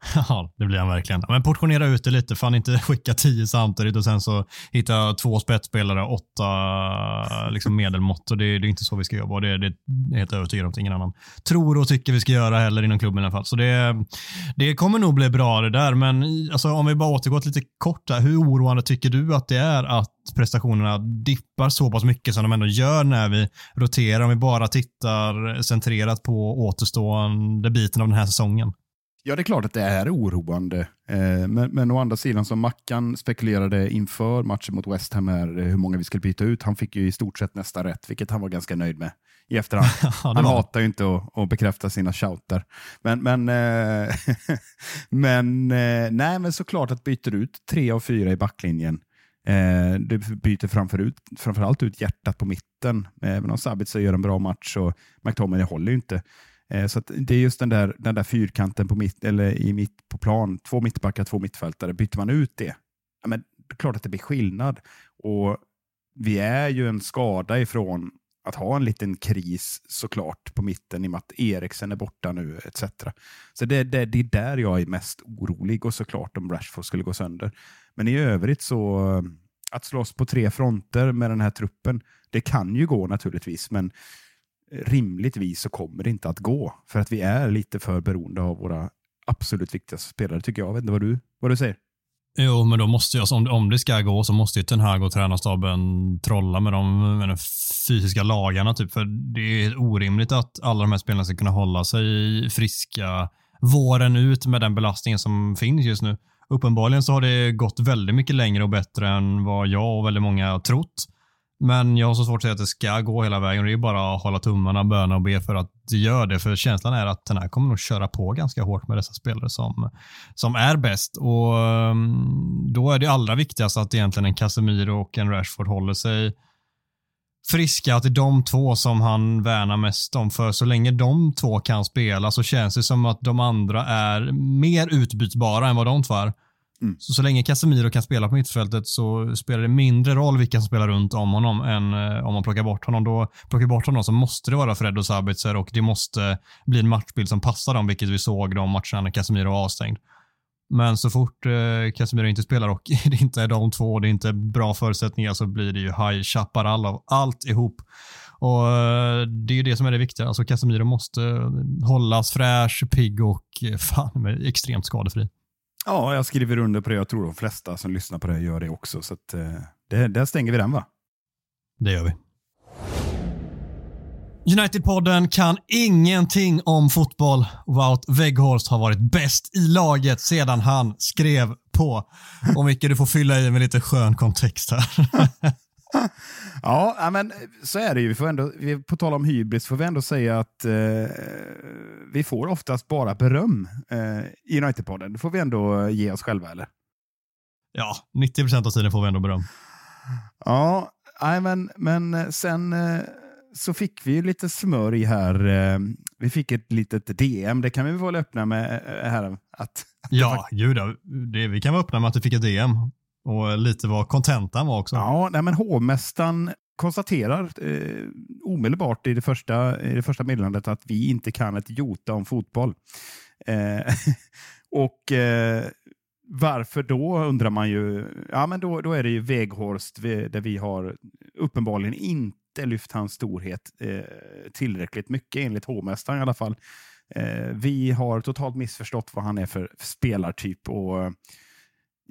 Ja, det blir han verkligen. Men portionera ut det lite. Fan inte skicka tio samtidigt och sen så hitta två spetsspelare, åtta liksom medelmått. Och det, det, är inte så vi ska jobba. Det, det är helt övertygad om att ingen annan tror och tycker vi ska göra heller inom klubben i alla fall. Så det, det kommer nog bli bra det där. Men alltså, om vi bara återgår lite kort där. Hur oroande tycker du att det är att prestationerna dippar så pass mycket som de ändå gör när vi roterar? Om vi bara tittar centrerat på återstående biten av den här säsongen. Ja, det är klart att det är oroande. Eh, men, men å andra sidan, som Mackan spekulerade inför matchen mot West Ham, här, eh, hur många vi skulle byta ut. Han fick ju i stort sett nästa rätt, vilket han var ganska nöjd med i efterhand. han hatar ju inte att, att bekräfta sina shouter. Men, men, eh, men, nej, men såklart att byter ut tre av fyra i backlinjen. Eh, du byter framför ut, framförallt ut hjärtat på mitten. Även om Sabitzer gör en bra match så McTominay håller ju inte. Eh, så det är just den där, den där fyrkanten på mitt, eller i mitt på plan, två mittbackar, två mittfältare. Byter man ut det, ja, men det är klart att det blir skillnad. Och vi är ju en skada ifrån att ha en liten kris såklart på mitten i och med att Eriksen är borta nu etc. Så det, det, det är där jag är mest orolig och såklart om Rashford skulle gå sönder. Men i övrigt så att slåss på tre fronter med den här truppen, det kan ju gå naturligtvis, men rimligtvis så kommer det inte att gå. För att vi är lite för beroende av våra absolut viktigaste spelare, tycker jag. Jag vet inte vad du, vad du säger? Jo, men då måste jag, om, om det ska gå så måste ju Ten Hag och tränarstaben trolla med de, med de fysiska lagarna. Typ, för det är orimligt att alla de här spelarna ska kunna hålla sig friska våren ut med den belastningen som finns just nu. Uppenbarligen så har det gått väldigt mycket längre och bättre än vad jag och väldigt många har trott. Men jag har så svårt att säga att det ska gå hela vägen. Det är bara att hålla tummarna, böna och be för att det gör det. För känslan är att den här kommer nog köra på ganska hårt med dessa spelare som, som är bäst. Och mm, Då är det allra viktigast att egentligen en Casemiro och en Rashford håller sig friska, att det är de två som han värnar mest om. För så länge de två kan spela så känns det som att de andra är mer utbytbara än vad de två är. Mm. Så, så länge Casemiro kan spela på mittfältet så spelar det mindre roll vilka som spelar runt om honom än eh, om man plockar bort honom. Då plockar bort honom så måste det vara Fred och Sabitzer och det måste bli en matchbild som passar dem, vilket vi såg de matcherna när Casemiro var avstängd. Men så fort eh, Casemiro inte spelar och det inte är de två och det är inte bra förutsättningar så blir det ju High Chaparral av allt ihop. Och eh, Det är ju det som är det viktiga. Alltså Casemiro måste eh, hållas fräsch, pigg och eh, fan, extremt skadefri. Ja, jag skriver under på det. Jag tror de flesta som lyssnar på det gör det också. Så att, eh, det, där stänger vi den va? Det gör vi. United-podden kan ingenting om fotboll. Wout Weghorst har varit bäst i laget sedan han skrev på. Och Micke, du får fylla i med lite skön kontext här. ja, men så är det ju. Vi får ändå, på tal om hybris får vi ändå säga att eh, vi får oftast bara beröm eh, i United-podden. Det får vi ändå ge oss själva, eller? Ja, 90 procent av tiden får vi ändå beröm. Ja, men, men sen eh, så fick vi lite smörj här. Eh, vi fick ett litet DM, det kan vi väl öppna med eh, här. Att, att ja, gud, det, vi kan vara öppna med att du fick ett DM och lite vad kontentan var också. Ja, nej, men hovmästaren konstaterar eh, omedelbart i det första, i det första meddelandet att vi inte kan ett jota om fotboll. Eh, och eh, varför då undrar man ju. Ja, men då, då är det ju Veghorst där vi har uppenbarligen inte lyft hans storhet eh, tillräckligt mycket, enligt hovmästaren i alla fall. Eh, vi har totalt missförstått vad han är för spelartyp. och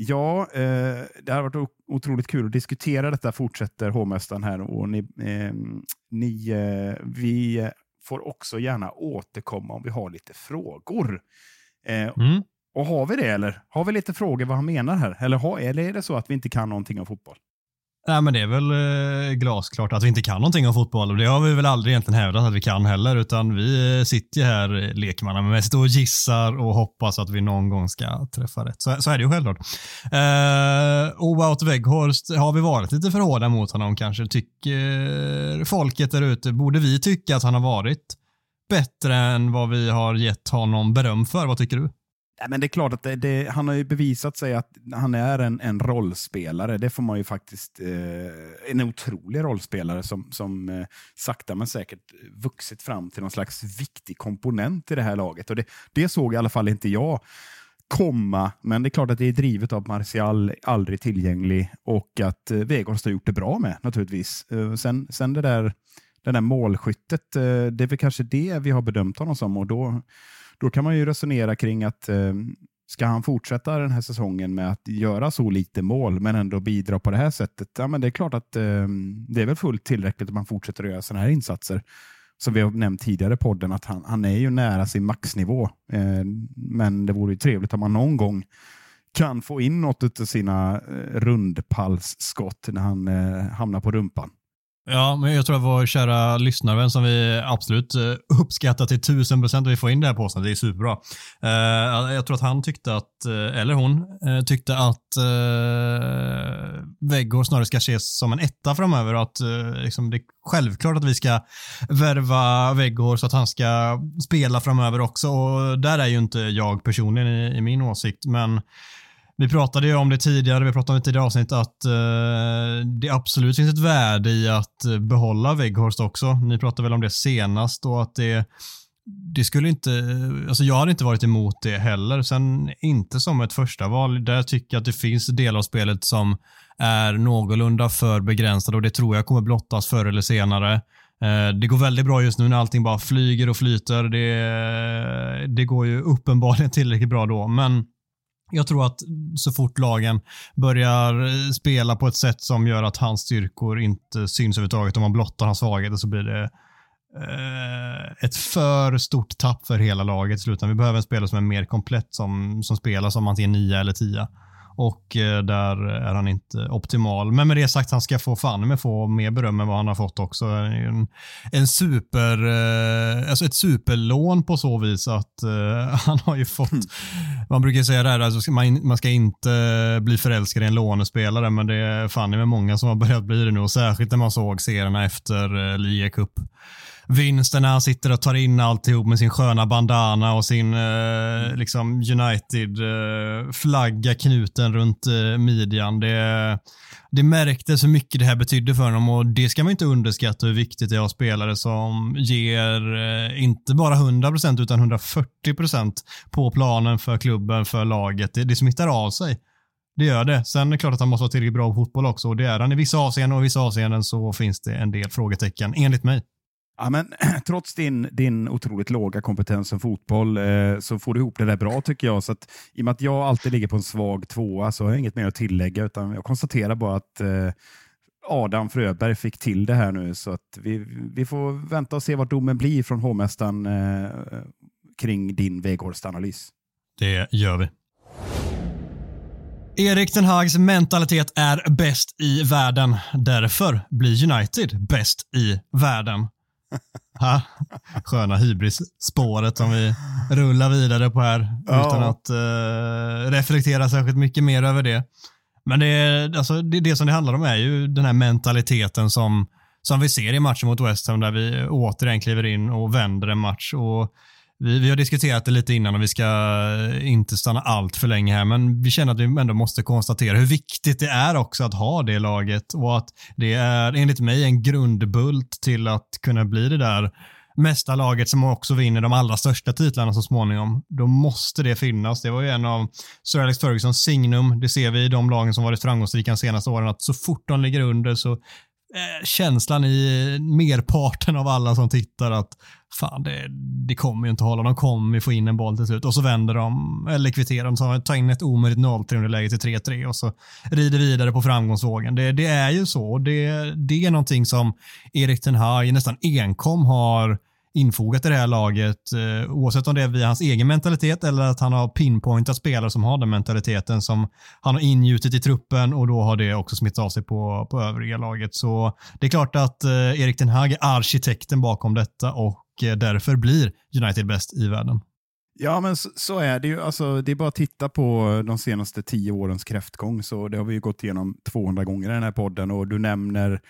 Ja, eh, det har varit otroligt kul att diskutera detta, fortsätter hovmästaren här. Och ni, eh, ni eh, vi får också gärna återkomma om vi har lite frågor. Eh, mm. Och har vi det eller? Har vi lite frågor vad han menar här? Eller, har, eller är det så att vi inte kan någonting om fotboll? Nej, men det är väl eh, glasklart att vi inte kan någonting om fotboll och det har vi väl aldrig egentligen hävdat att vi kan heller utan vi eh, sitter ju här lekmannamässigt och gissar och hoppas att vi någon gång ska träffa rätt. Så, så är det ju självklart. Eh, och Wout Weghorst, har vi varit lite för hårda mot honom kanske? Tycker folket där ute, borde vi tycka att han har varit bättre än vad vi har gett honom beröm för? Vad tycker du? Men det är klart att det, det, han har ju bevisat sig att han är en, en rollspelare. Det får man ju faktiskt... Eh, en otrolig rollspelare som, som eh, sakta men säkert vuxit fram till någon slags viktig komponent i det här laget. Och det, det såg i alla fall inte jag komma, men det är klart att det är drivet av Martial, aldrig tillgänglig och att eh, Weghorst har gjort det bra med naturligtvis. Eh, sen, sen det där, det där målskyttet, eh, det är väl kanske det vi har bedömt honom som och då då kan man ju resonera kring att eh, ska han fortsätta den här säsongen med att göra så lite mål men ändå bidra på det här sättet? Ja, men det är klart att eh, det är väl fullt tillräckligt att man fortsätter att göra sådana här insatser. Som vi har nämnt tidigare i podden, att han, han är ju nära sin maxnivå. Eh, men det vore ju trevligt om man någon gång kan få in något av sina rundpalsskott rundpallsskott när han eh, hamnar på rumpan. Ja, men jag tror att vår kära lyssnarvän som vi absolut eh, uppskattar till tusen procent att vi får in det här påståendet. Det är superbra. Eh, jag tror att han tyckte att, eh, eller hon, tyckte att uh, snarare ska ses som en etta framöver och att liksom det är självklart att vi ska värva Veggor så att han ska spela framöver också. Och där är ju inte jag personligen i, i min åsikt, men vi pratade ju om det tidigare, vi pratade om det tidigare avsnitt att eh, det absolut finns ett värde i att eh, behålla Weghorst också. Ni pratade väl om det senast och att det, det skulle inte, alltså jag hade inte varit emot det heller. Sen inte som ett första val. Där tycker jag att det finns delar av spelet som är någorlunda för begränsade och det tror jag kommer blottas förr eller senare. Eh, det går väldigt bra just nu när allting bara flyger och flyter. Det, det går ju uppenbarligen tillräckligt bra då, men jag tror att så fort lagen börjar eh, spela på ett sätt som gör att hans styrkor inte syns överhuvudtaget, om man blottar hans svagheter så blir det eh, ett för stort tapp för hela laget i slutändan. Vi behöver en spelare som är mer komplett som, som spelar som antingen nia eller tia och eh, där är han inte optimal. Men med det sagt, han ska få fan med få mer beröm än vad han har fått också. En, en super, eh, alltså ett superlån på så vis att uh, han har ju fått, mm. man brukar säga det här, alltså man, man ska inte bli förälskad i en lånespelare, men det är fan med många som har börjat bli det nu och särskilt när man såg serierna efter uh, Lia Cup vinsten när han sitter och tar in alltihop med sin sköna bandana och sin eh, liksom United-flagga eh, knuten runt eh, midjan. Det, det märktes hur mycket det här betydde för honom och det ska man inte underskatta hur viktigt det är att spelare som ger eh, inte bara 100% utan 140% på planen för klubben, för laget. Det, det smittar av sig. Det gör det. Sen är det klart att han måste vara tillräckligt bra på fotboll också och det är han i vissa avseenden och i vissa avseenden så finns det en del frågetecken, enligt mig. Ja, men, trots din, din otroligt låga kompetens som fotboll eh, så får du ihop det där bra tycker jag. Så att, I och med att jag alltid ligger på en svag tvåa så har jag inget mer att tillägga utan jag konstaterar bara att eh, Adam Fröberg fick till det här nu så att vi, vi får vänta och se vad domen blir från hovmästaren eh, kring din Weghorst-analys. Det gör vi. Erik Ten Hags mentalitet är bäst i världen. Därför blir United bäst i världen ha? Sköna hybris-spåret som vi rullar vidare på här ja. utan att uh, reflektera särskilt mycket mer över det. Men det, alltså, det, det som det handlar om är ju den här mentaliteten som, som vi ser i matchen mot West Ham där vi återigen kliver in och vänder en match. Och vi, vi har diskuterat det lite innan och vi ska eh, inte stanna allt för länge här, men vi känner att vi ändå måste konstatera hur viktigt det är också att ha det laget och att det är enligt mig en grundbult till att kunna bli det där mesta laget som också vinner de allra största titlarna så småningom. Då måste det finnas. Det var ju en av Sir Alex Fergusons signum. Det ser vi i de lagen som varit framgångsrika de senaste åren, att så fort de ligger under så eh, känslan i merparten av alla som tittar att fan det, det kommer ju inte hålla. De kommer ju få in en boll till slut och så vänder de, eller kvitterar de, så tar in ett omöjligt 0-3 underläge till 3-3 och så rider vidare på framgångsvågen. Det, det är ju så. Det, det är någonting som Erik Ten Hag nästan enkom har infogat i det här laget, eh, oavsett om det är via hans egen mentalitet eller att han har pinpointat spelare som har den mentaliteten som han har ingjutit i truppen och då har det också smittat av sig på, på övriga laget. Så det är klart att eh, Erik Den Hag är arkitekten bakom detta och Eh, därför blir United bäst i världen. Ja, men så, så, är det ju. Alltså, det är bara att titta på de senaste tio årens kräftgång. Så det har vi ju gått igenom 200 gånger i den här podden och du nämner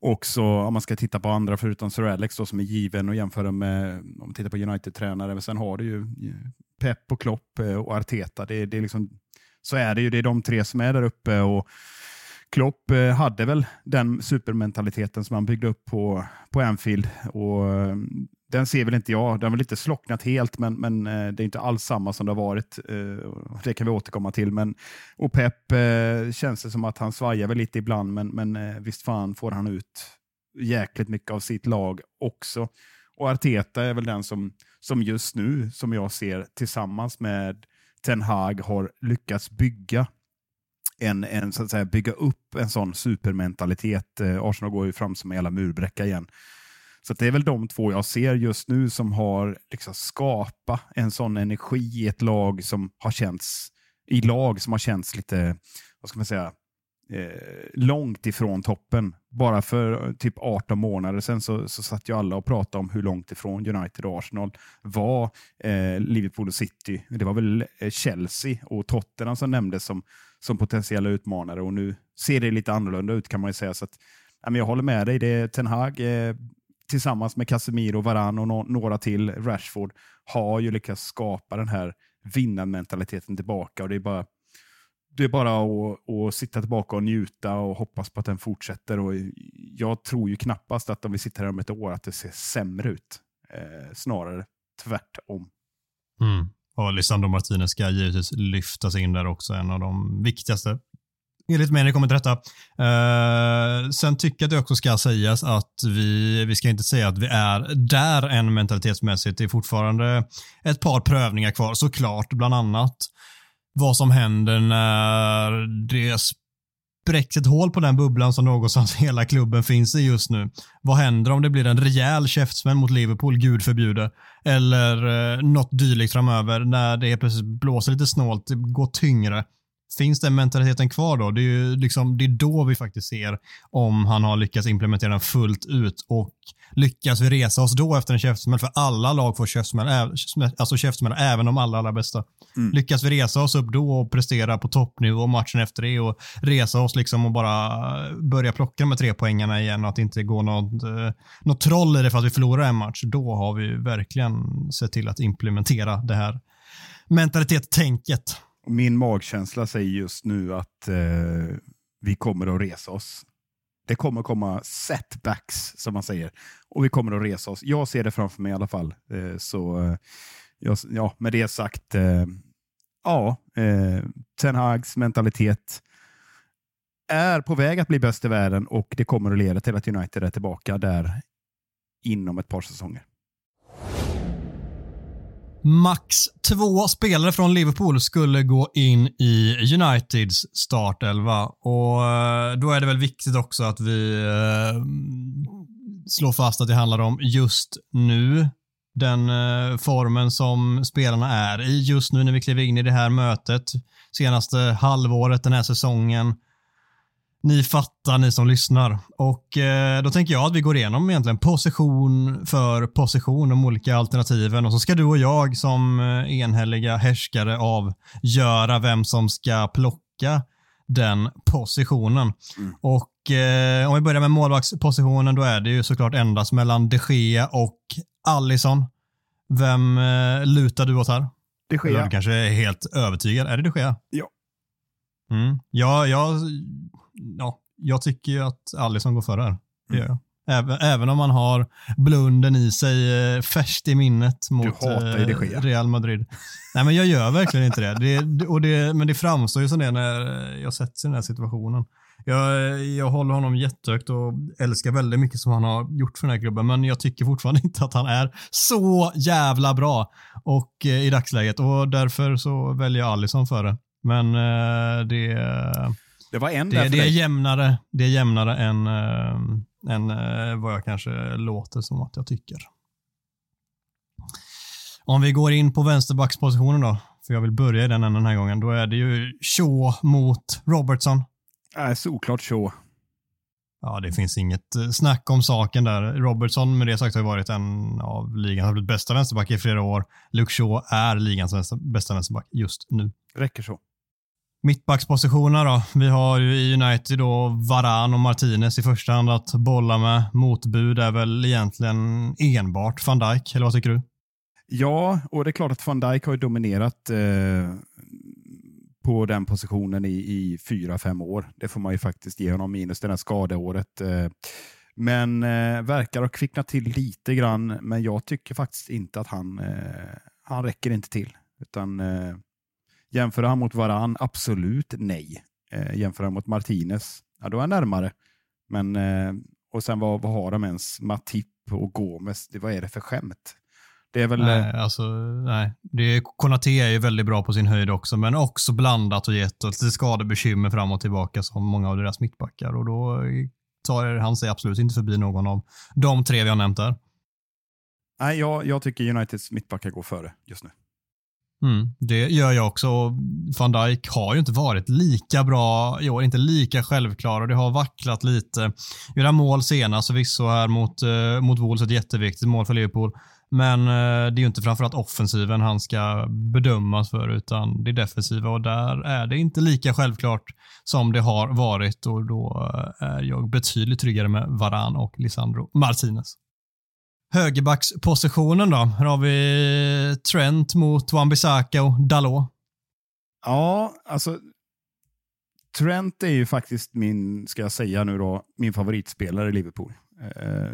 också, om man ska titta på andra förutom Sir Alex då, som är given och jämföra med, om man tittar på United-tränare, men sen har du ju Pep och Klopp eh, och Arteta. Det, det är liksom, så är det ju, det är de tre som är där uppe. och Klopp eh, hade väl den supermentaliteten som han byggde upp på, på Anfield. Och den ser väl inte jag. Den har väl inte slocknat helt, men, men eh, det är inte alls samma som det har varit. Eh, det kan vi återkomma till. Men, och Pep eh, känns det som att han svajar väl lite ibland, men, men visst fan får han ut jäkligt mycket av sitt lag också. Och Arteta är väl den som, som just nu, som jag ser, tillsammans med Ten Hag har lyckats bygga en, en, så att säga, bygga upp en sån supermentalitet. Eh, Arsenal går ju fram som en jävla murbräcka igen. Så det är väl de två jag ser just nu som har liksom skapat en sån energi i ett lag som har känts i lag som har känts lite, vad ska man säga, eh, långt ifrån toppen. Bara för typ 18 månader sedan så, så satt ju alla och pratade om hur långt ifrån United och Arsenal var eh, Liverpool och City. Det var väl eh, Chelsea och Tottenham som nämndes som, som potentiella utmanare och nu ser det lite annorlunda ut kan man ju säga. Så att, jag håller med dig. Det är Ten Hag eh, tillsammans med Casemiro, Varan och no några till, Rashford, har ju lyckats skapa den här vinnarmentaliteten tillbaka och det är bara det är bara att, att, sitta tillbaka och njuta och hoppas på att den fortsätter. Och jag tror ju knappast att om vi sitter här om ett år att det ser sämre ut. Eh, snarare tvärtom. Mm. Och Lisandro Martinez ska givetvis lyftas in där också, en av de viktigaste enligt mig när det kommer till detta. Uh, sen tycker jag att det också ska sägas att vi, vi ska inte säga att vi är där än mentalitetsmässigt. Det är fortfarande ett par prövningar kvar såklart, bland annat vad som händer när det spräcks ett hål på den bubblan som någonstans hela klubben finns i just nu. Vad händer om det blir en rejäl käftsmäll mot Liverpool, gud förbjude, eller eh, något dylikt framöver när det plötsligt blåser lite snålt, det går tyngre finns den mentaliteten kvar då? Det är, ju liksom, det är då vi faktiskt ser om han har lyckats implementera den fullt ut och lyckas vi resa oss då efter en käftsmäll? För alla lag får käftsmäll, alltså käftsmäll även de allra, allra bästa. Mm. Lyckas vi resa oss upp då och prestera på toppnivå matchen efter det och resa oss liksom och bara börja plocka med tre poängarna igen och att det inte går något, eh, något troll i det för att vi förlorar en match, då har vi verkligen sett till att implementera det här mentalitetstänket. Min magkänsla säger just nu att eh, vi kommer att resa oss. Det kommer komma setbacks, som man säger. Och vi kommer att resa oss. Jag ser det framför mig i alla fall. Eh, så eh, jag, ja, med det sagt, eh, ja, eh, Ten Hags mentalitet är på väg att bli bäst i världen och det kommer att leda till att United är tillbaka där inom ett par säsonger. Max två spelare från Liverpool skulle gå in i Uniteds startelva och eh, då är det väl viktigt också att vi eh, slår fast att det handlar om just nu. Den eh, formen som spelarna är i just nu när vi kliver in i det här mötet. Senaste halvåret den här säsongen ni fattar, ni som lyssnar. Och eh, Då tänker jag att vi går igenom egentligen position för position, de olika alternativen. Och så ska du och jag som eh, enhälliga härskare avgöra vem som ska plocka den positionen. Mm. Och eh, Om vi börjar med målvaktspositionen, då är det ju såklart endast mellan de Gea och Allison. Vem eh, lutar du åt här? De Gea. Eller du kanske är helt övertygad. Är det de Gea? Ja. Mm. Ja, jag ja, jag tycker ju att Alisson går före här. Det gör jag. Även, även om man har blunden i sig eh, färskt i minnet mot eh, Real Madrid. Nej, men jag gör verkligen inte det. det, och det men det framstår ju som det när jag sätts i den här situationen. Jag, jag håller honom jättehögt och älskar väldigt mycket som han har gjort för den här klubben, men jag tycker fortfarande inte att han är så jävla bra och, eh, i dagsläget och därför så väljer jag Alisson före. Men eh, det det var en det, det är jämnare, det är jämnare än, äh, än äh, vad jag kanske låter som att jag tycker. Om vi går in på vänsterbackspositionen då, för jag vill börja i den änden den här gången, då är det ju Shaw mot Robertson. Äh, såklart Shaw. Ja, det finns inget eh, snack om saken där. Robertson med det sagt har varit en av ligans bästa vänsterback i flera år. Luke Shaw är ligans bästa vänsterback just nu. Räcker så. Mittbackspositionerna då. Vi har ju i United då Varan och Martinez i första hand att bolla med. Motbud är väl egentligen enbart van Dijk, eller vad tycker du? Ja, och det är klart att van Dijk har dominerat eh, på den positionen i, i fyra, fem år. Det får man ju faktiskt ge honom, minus det här skadeåret. Eh, men eh, verkar ha kvicknat till lite grann, men jag tycker faktiskt inte att han, eh, han räcker inte till. Utan eh, Jämför han mot Varan? Absolut nej. Eh, jämför han mot Martinez? Ja, då är han närmare. Men, eh, och sen vad, vad har de ens? Matip och Gomes, det, vad är det för skämt? Det är väl... Nej, eh, alltså, nej. Det Konate är ju väldigt bra på sin höjd också, men också blandat och gett och lite skadebekymmer fram och tillbaka som många av deras mittbackar. Och då tar han sig absolut inte förbi någon av de tre vi har nämnt där. Nej, jag, jag tycker Uniteds mittbackar går före just nu. Mm, det gör jag också. Van Dijk har ju inte varit lika bra i år, inte lika självklar och det har vacklat lite. Göra mål senast förvisso här mot, eh, mot Wolves, ett jätteviktigt mål för Liverpool. Men eh, det är ju inte framförallt offensiven han ska bedömas för, utan det defensiva och där är det inte lika självklart som det har varit och då eh, är jag betydligt tryggare med Varan och Lisandro Martinez. Högerbackspositionen då? Här har vi Trent mot Wan-Bissaka och Dalot. Ja, alltså Trent är ju faktiskt min, ska jag säga nu då, min favoritspelare i Liverpool. Eh,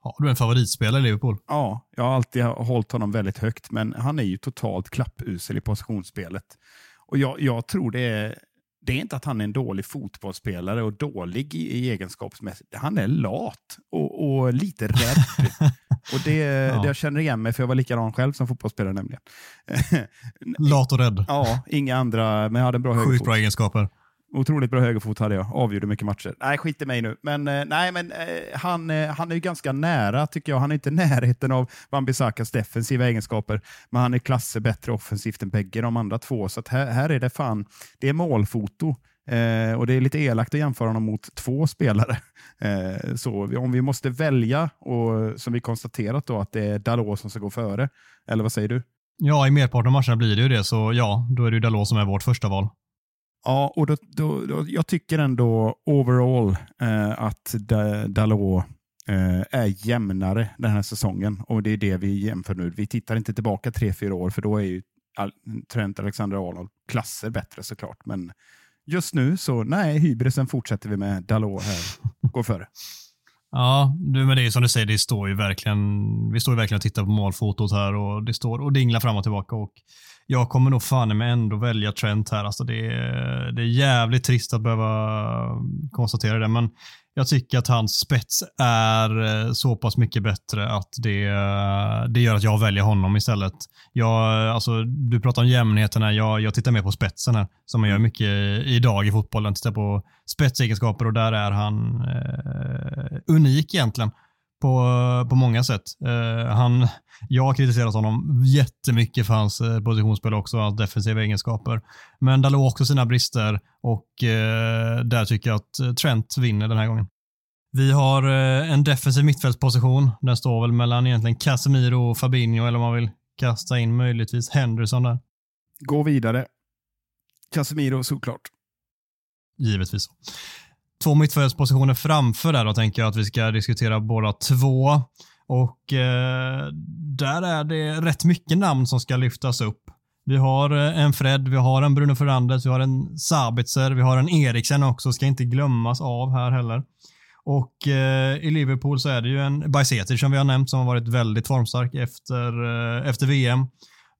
har du en favoritspelare i Liverpool? Ja, jag har alltid hållit honom väldigt högt, men han är ju totalt klappusel i positionsspelet. Och jag, jag tror det är det är inte att han är en dålig fotbollsspelare och dålig i, i egenskapsmässigt. Han är lat och, och lite rädd. och det, ja. det jag känner igen mig, för jag var likadan själv som fotbollsspelare nämligen. lat och rädd. Ja, inga andra, men jag hade en bra högerfot. Sjukt bra egenskaper. Otroligt bra högerfot hade jag. Avgjorde mycket matcher. Nej, skit i mig nu. Men, eh, nej, men eh, han, eh, han är ju ganska nära, tycker jag. Han är inte i närheten av Wan-Bissakas defensiva egenskaper, men han är klasser bättre offensivt än bägge de andra två. Så här, här är det fan, det är målfoto. Eh, och Det är lite elakt att jämföra honom mot två spelare. Eh, så Om vi måste välja, och som vi konstaterat, då, att det är Dalot som ska gå före. Eller vad säger du? Ja, i merparten av matcherna blir det ju det, så ja, då är det ju Dalot som är vårt första val. Ja, och då, då, då, jag tycker ändå overall eh, att Dalot eh, är jämnare den här säsongen och det är det vi jämför nu. Vi tittar inte tillbaka tre, fyra år för då är ju Trent Alexander-Arnold klasser bättre såklart. Men just nu så nej, hybrisen fortsätter vi med. Dalot här går före. Ja, men det är som du säger, det står ju verkligen, vi står ju verkligen och tittar på målfotot här och det står och dinglar fram och tillbaka. Och jag kommer nog fan med ändå välja Trent här. Alltså det, är, det är jävligt trist att behöva konstatera det, men jag tycker att hans spets är eh, så pass mycket bättre att det, det gör att jag väljer honom istället. Jag, alltså, du pratar om jämnheten här. Jag, jag tittar mer på spetsen här, som man gör mycket idag i fotbollen. Tittar på spetsegenskaper och där är han eh, unik egentligen på, på många sätt. Uh, han, jag har kritiserat honom jättemycket för hans uh, positionsspel också, hans defensiva egenskaper. Men Dalot har också sina brister och uh, där tycker jag att Trent vinner den här gången. Vi har en defensiv mittfältsposition. Den står väl mellan egentligen Casemiro och Fabinho eller om man vill kasta in möjligtvis Henderson där. Gå vidare. Casemiro såklart. Givetvis två mittfältspositioner framför där då tänker jag att vi ska diskutera båda två. Och eh, där är det rätt mycket namn som ska lyftas upp. Vi har eh, en Fred, vi har en Bruno Fernandes, vi har en Sabitzer, vi har en Eriksen också, ska inte glömmas av här heller. Och eh, i Liverpool så är det ju en Bajsetic som vi har nämnt som har varit väldigt formstark efter, eh, efter VM.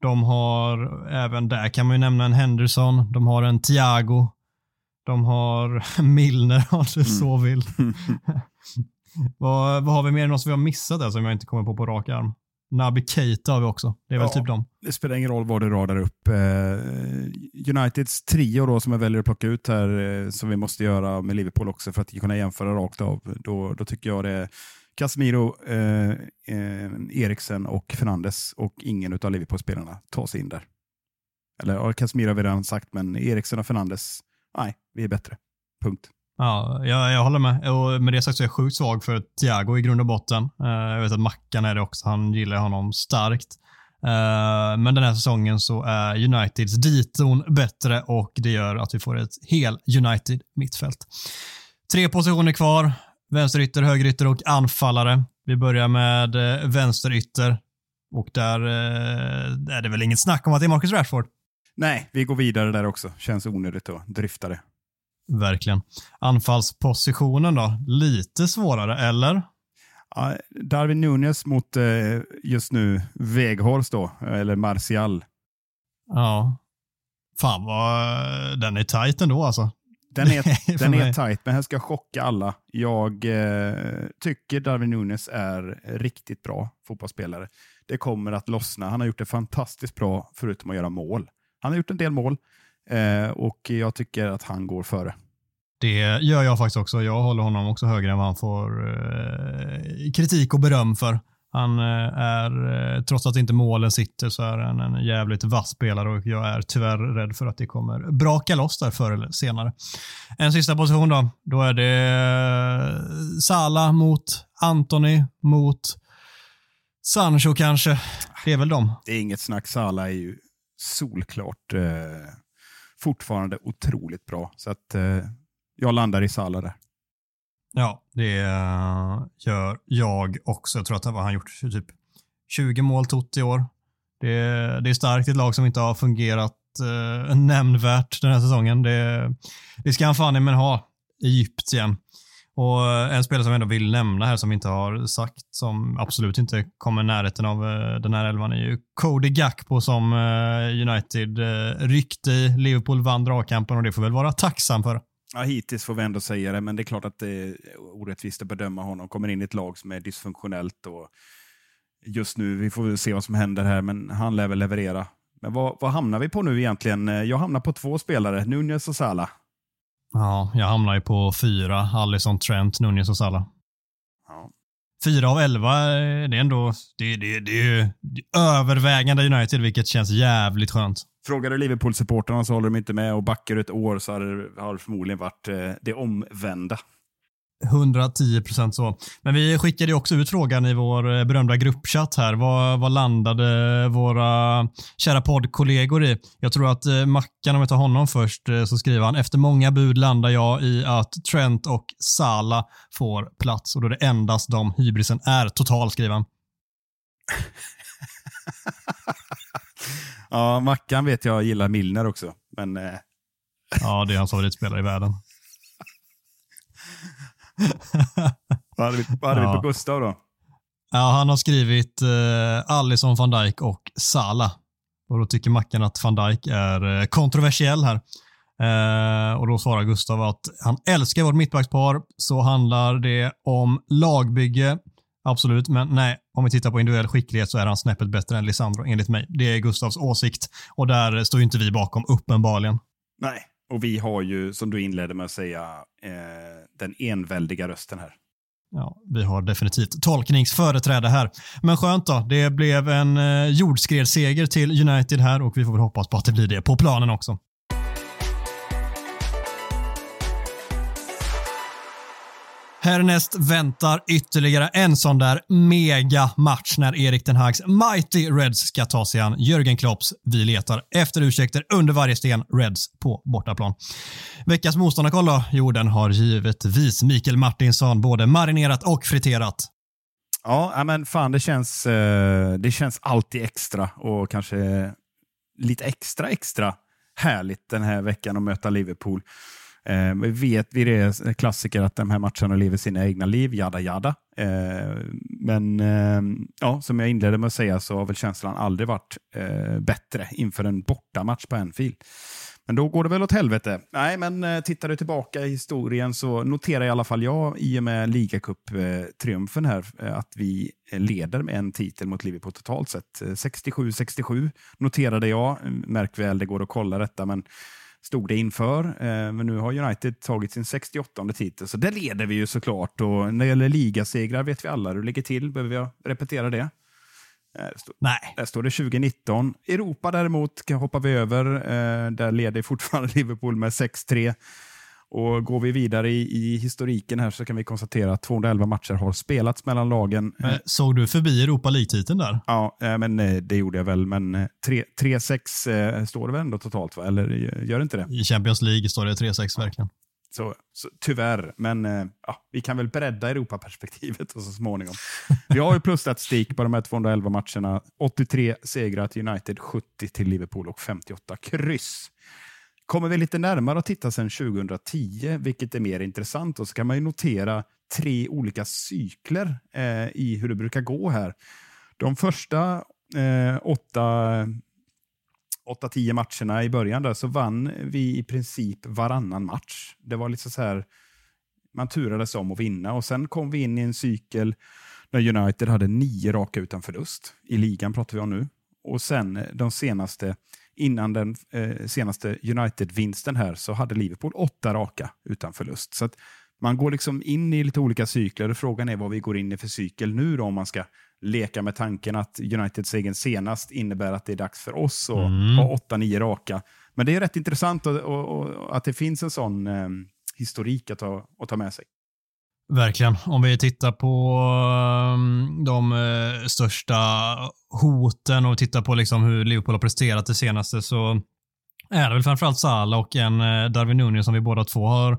De har, även där kan man ju nämna en Henderson, de har en Thiago, de har Milner om du så mm. vill. vad, vad har vi mer? Något som vi har missat där som jag inte kommer på på rak arm? Naby Keita har vi också. Det är väl typ dem. Det spelar ingen roll vad du radar upp. Eh, Uniteds trio då som jag väljer att plocka ut här, eh, som vi måste göra med Liverpool också för att kunna jämföra rakt av. Då, då tycker jag det är Casemiro, eh, eh, Eriksen och Fernandes och ingen av Liverpool-spelarna tar sig in där. Eller Casemiro har vi redan sagt, men Eriksen och Fernandes nej, vi är bättre. Punkt. Ja, jag, jag håller med. Och med det sagt så är jag sjukt svag för Thiago i grund och botten. Uh, jag vet att Mackan är det också. Han gillar honom starkt. Uh, men den här säsongen så är Uniteds diton bättre och det gör att vi får ett hel United mittfält. Tre positioner kvar. Vänsterytter, högerytter och anfallare. Vi börjar med uh, vänsterytter och där är det väl inget snack om att det är Marcus Rashford. Nej, vi går vidare där också. Känns onödigt att dryfta det. Verkligen. Anfallspositionen då? Lite svårare, eller? Ja, Darwin Nunez mot eh, just nu Weghorst då, eller Martial. Ja. Fan vad den är tight ändå alltså. Den är, den är tight, men här ska jag chocka alla. Jag eh, tycker Darwin Nunes är riktigt bra fotbollsspelare. Det kommer att lossna. Han har gjort det fantastiskt bra, förutom att göra mål. Han har gjort en del mål eh, och jag tycker att han går före. Det gör jag faktiskt också. Jag håller honom också högre än vad han får eh, kritik och beröm för. Han eh, är, eh, trots att inte målen sitter, så är han en jävligt vass spelare och jag är tyvärr rädd för att det kommer braka loss där förr eller senare. En sista position då. Då är det eh, Sala mot Anthony mot Sancho kanske. Det är väl dem. Det är inget snack. Sala är ju solklart eh, fortfarande otroligt bra. Så att eh, jag landar i Salah där. Ja, det eh, gör jag också. Jag tror att han har gjort typ 20 mål tot i år. Det, det är starkt i ett lag som inte har fungerat eh, nämnvärt den här säsongen. Det, det ska han fan men ha. Egypten. Och eh, en spelare som jag ändå vill nämna här som vi inte har sagt, som absolut inte kommer i närheten av eh, den här elvan är ju Cody Gakpo som eh, United ryckte i. Liverpool vann dragkampen och det får väl vara tacksam för. Ja, hittills får vi ändå säga det, men det är klart att det är orättvist att bedöma honom. Kommer in i ett lag som är dysfunktionellt och just nu, vi får se vad som händer här, men han lär väl leverera. Men vad, vad hamnar vi på nu egentligen? Jag hamnar på två spelare, Nunez och Salah. Ja, jag hamnar ju på fyra. Allison, Trent, Nunez och Salah. Ja. Fyra av elva, eh, det är ändå det, det, det är ju övervägande United, vilket känns jävligt skönt. Frågar du Liverpool-supportrarna så håller de inte med och backar ett år så har det, har det förmodligen varit eh, det omvända. 110 procent så. Men vi skickade också ut frågan i vår eh, berömda gruppchatt här. Vad, vad landade våra kära poddkollegor i? Jag tror att eh, Mackan, om jag tar honom först, eh, så skriver han efter många bud landar jag i att Trent och Sala får plats och då är det endast de hybrisen är total, skriver han. ja, Mackan vet jag gillar Milner också, men... Ja, det är hans favoritspelare i världen. vad hade vi, vad hade ja. vi på Gustav då? Ja, han har skrivit eh, Alisson, van Dijk och Sala. Och då tycker Mackan att van Dijk är eh, kontroversiell här. Eh, och då svarar Gustav att han älskar vårt mittbackspar, så handlar det om lagbygge. Absolut, men nej, om vi tittar på individuell skicklighet så är han snäppet bättre än Lisandro enligt mig. Det är Gustavs åsikt och där står inte vi bakom, uppenbarligen. Nej, och vi har ju, som du inledde med att säga, eh, den enväldiga rösten här. Ja, vi har definitivt tolkningsföreträde här. Men skönt då. Det blev en eh, jordskredsseger till United här och vi får väl hoppas på att det blir det på planen också. Härnäst väntar ytterligare en sån där mega match när Erik Den Hags Mighty Reds ska ta sig an Jörgen Klopps Vi letar efter ursäkter under varje sten Reds på bortaplan. Veckans motståndarkoll då? Jo, den har givetvis Mikael Martinsson både marinerat och friterat. Ja, men fan det känns, eh, det känns alltid extra och kanske lite extra extra härligt den här veckan att möta Liverpool. Eh, vi vet vi är klassiker att de här matcherna lever sina egna liv, jada jada. Eh, men eh, ja, som jag inledde med att säga så har väl känslan aldrig varit eh, bättre inför en bortamatch på Anfield. Men då går det väl åt helvete. Nej, men eh, tittar du tillbaka i historien så noterar i alla fall jag i och med ligacup-triumfen eh, här eh, att vi leder med en titel mot Liverpool totalt sett. Eh, 67-67 noterade jag. Märk väl, det går att kolla detta, men stod det inför. Eh, men nu har United tagit sin 68 titel, så det leder vi ju såklart. Och när det gäller ligasegrar vet vi alla hur det ligger till. Behöver jag repetera det? Eh, Nej. Där står det 2019. Europa däremot hoppar vi över. Eh, där leder fortfarande Liverpool med 6-3. Och Går vi vidare i, i, historiken här så kan vi konstatera att 211 matcher har spelats mellan lagen. Men såg du förbi Europa League-titeln där? Ja, eh, men eh, det gjorde jag väl. Men 3-6 eh, står det väl ändå totalt, va? eller gör det inte det? I Champions League står det 3-6 verkligen. Så, så, tyvärr, men ja, vi kan väl bredda Europaperspektivet så småningom. Vi har ju plusstatistik på de här 211 matcherna. 83 segrar till United, 70 till Liverpool och 58 kryss. Kommer vi lite närmare att titta sedan 2010, vilket är mer intressant, och så kan man ju notera tre olika cykler eh, i hur det brukar gå här. De första eh, åtta, åtta, tio matcherna i början där så vann vi i princip varannan match. Det var lite så här, man turades om att vinna och sen kom vi in i en cykel när United hade nio raka utan förlust. I ligan pratar vi om nu. Och sen de senaste innan den eh, senaste United-vinsten här så hade Liverpool åtta raka utan förlust. Så man går liksom in i lite olika cykler och frågan är vad vi går in i för cykel nu då om man ska leka med tanken att Uniteds egen senast innebär att det är dags för oss att mm. ha åtta, nio raka. Men det är rätt intressant och, och, och att det finns en sån eh, historik att ta, att ta med sig. Verkligen. Om vi tittar på ehm, de eh, största hoten och tittar på liksom hur Liverpool har presterat det senaste så är det väl framförallt Salah och en eh, Darwin Nunez som vi båda två har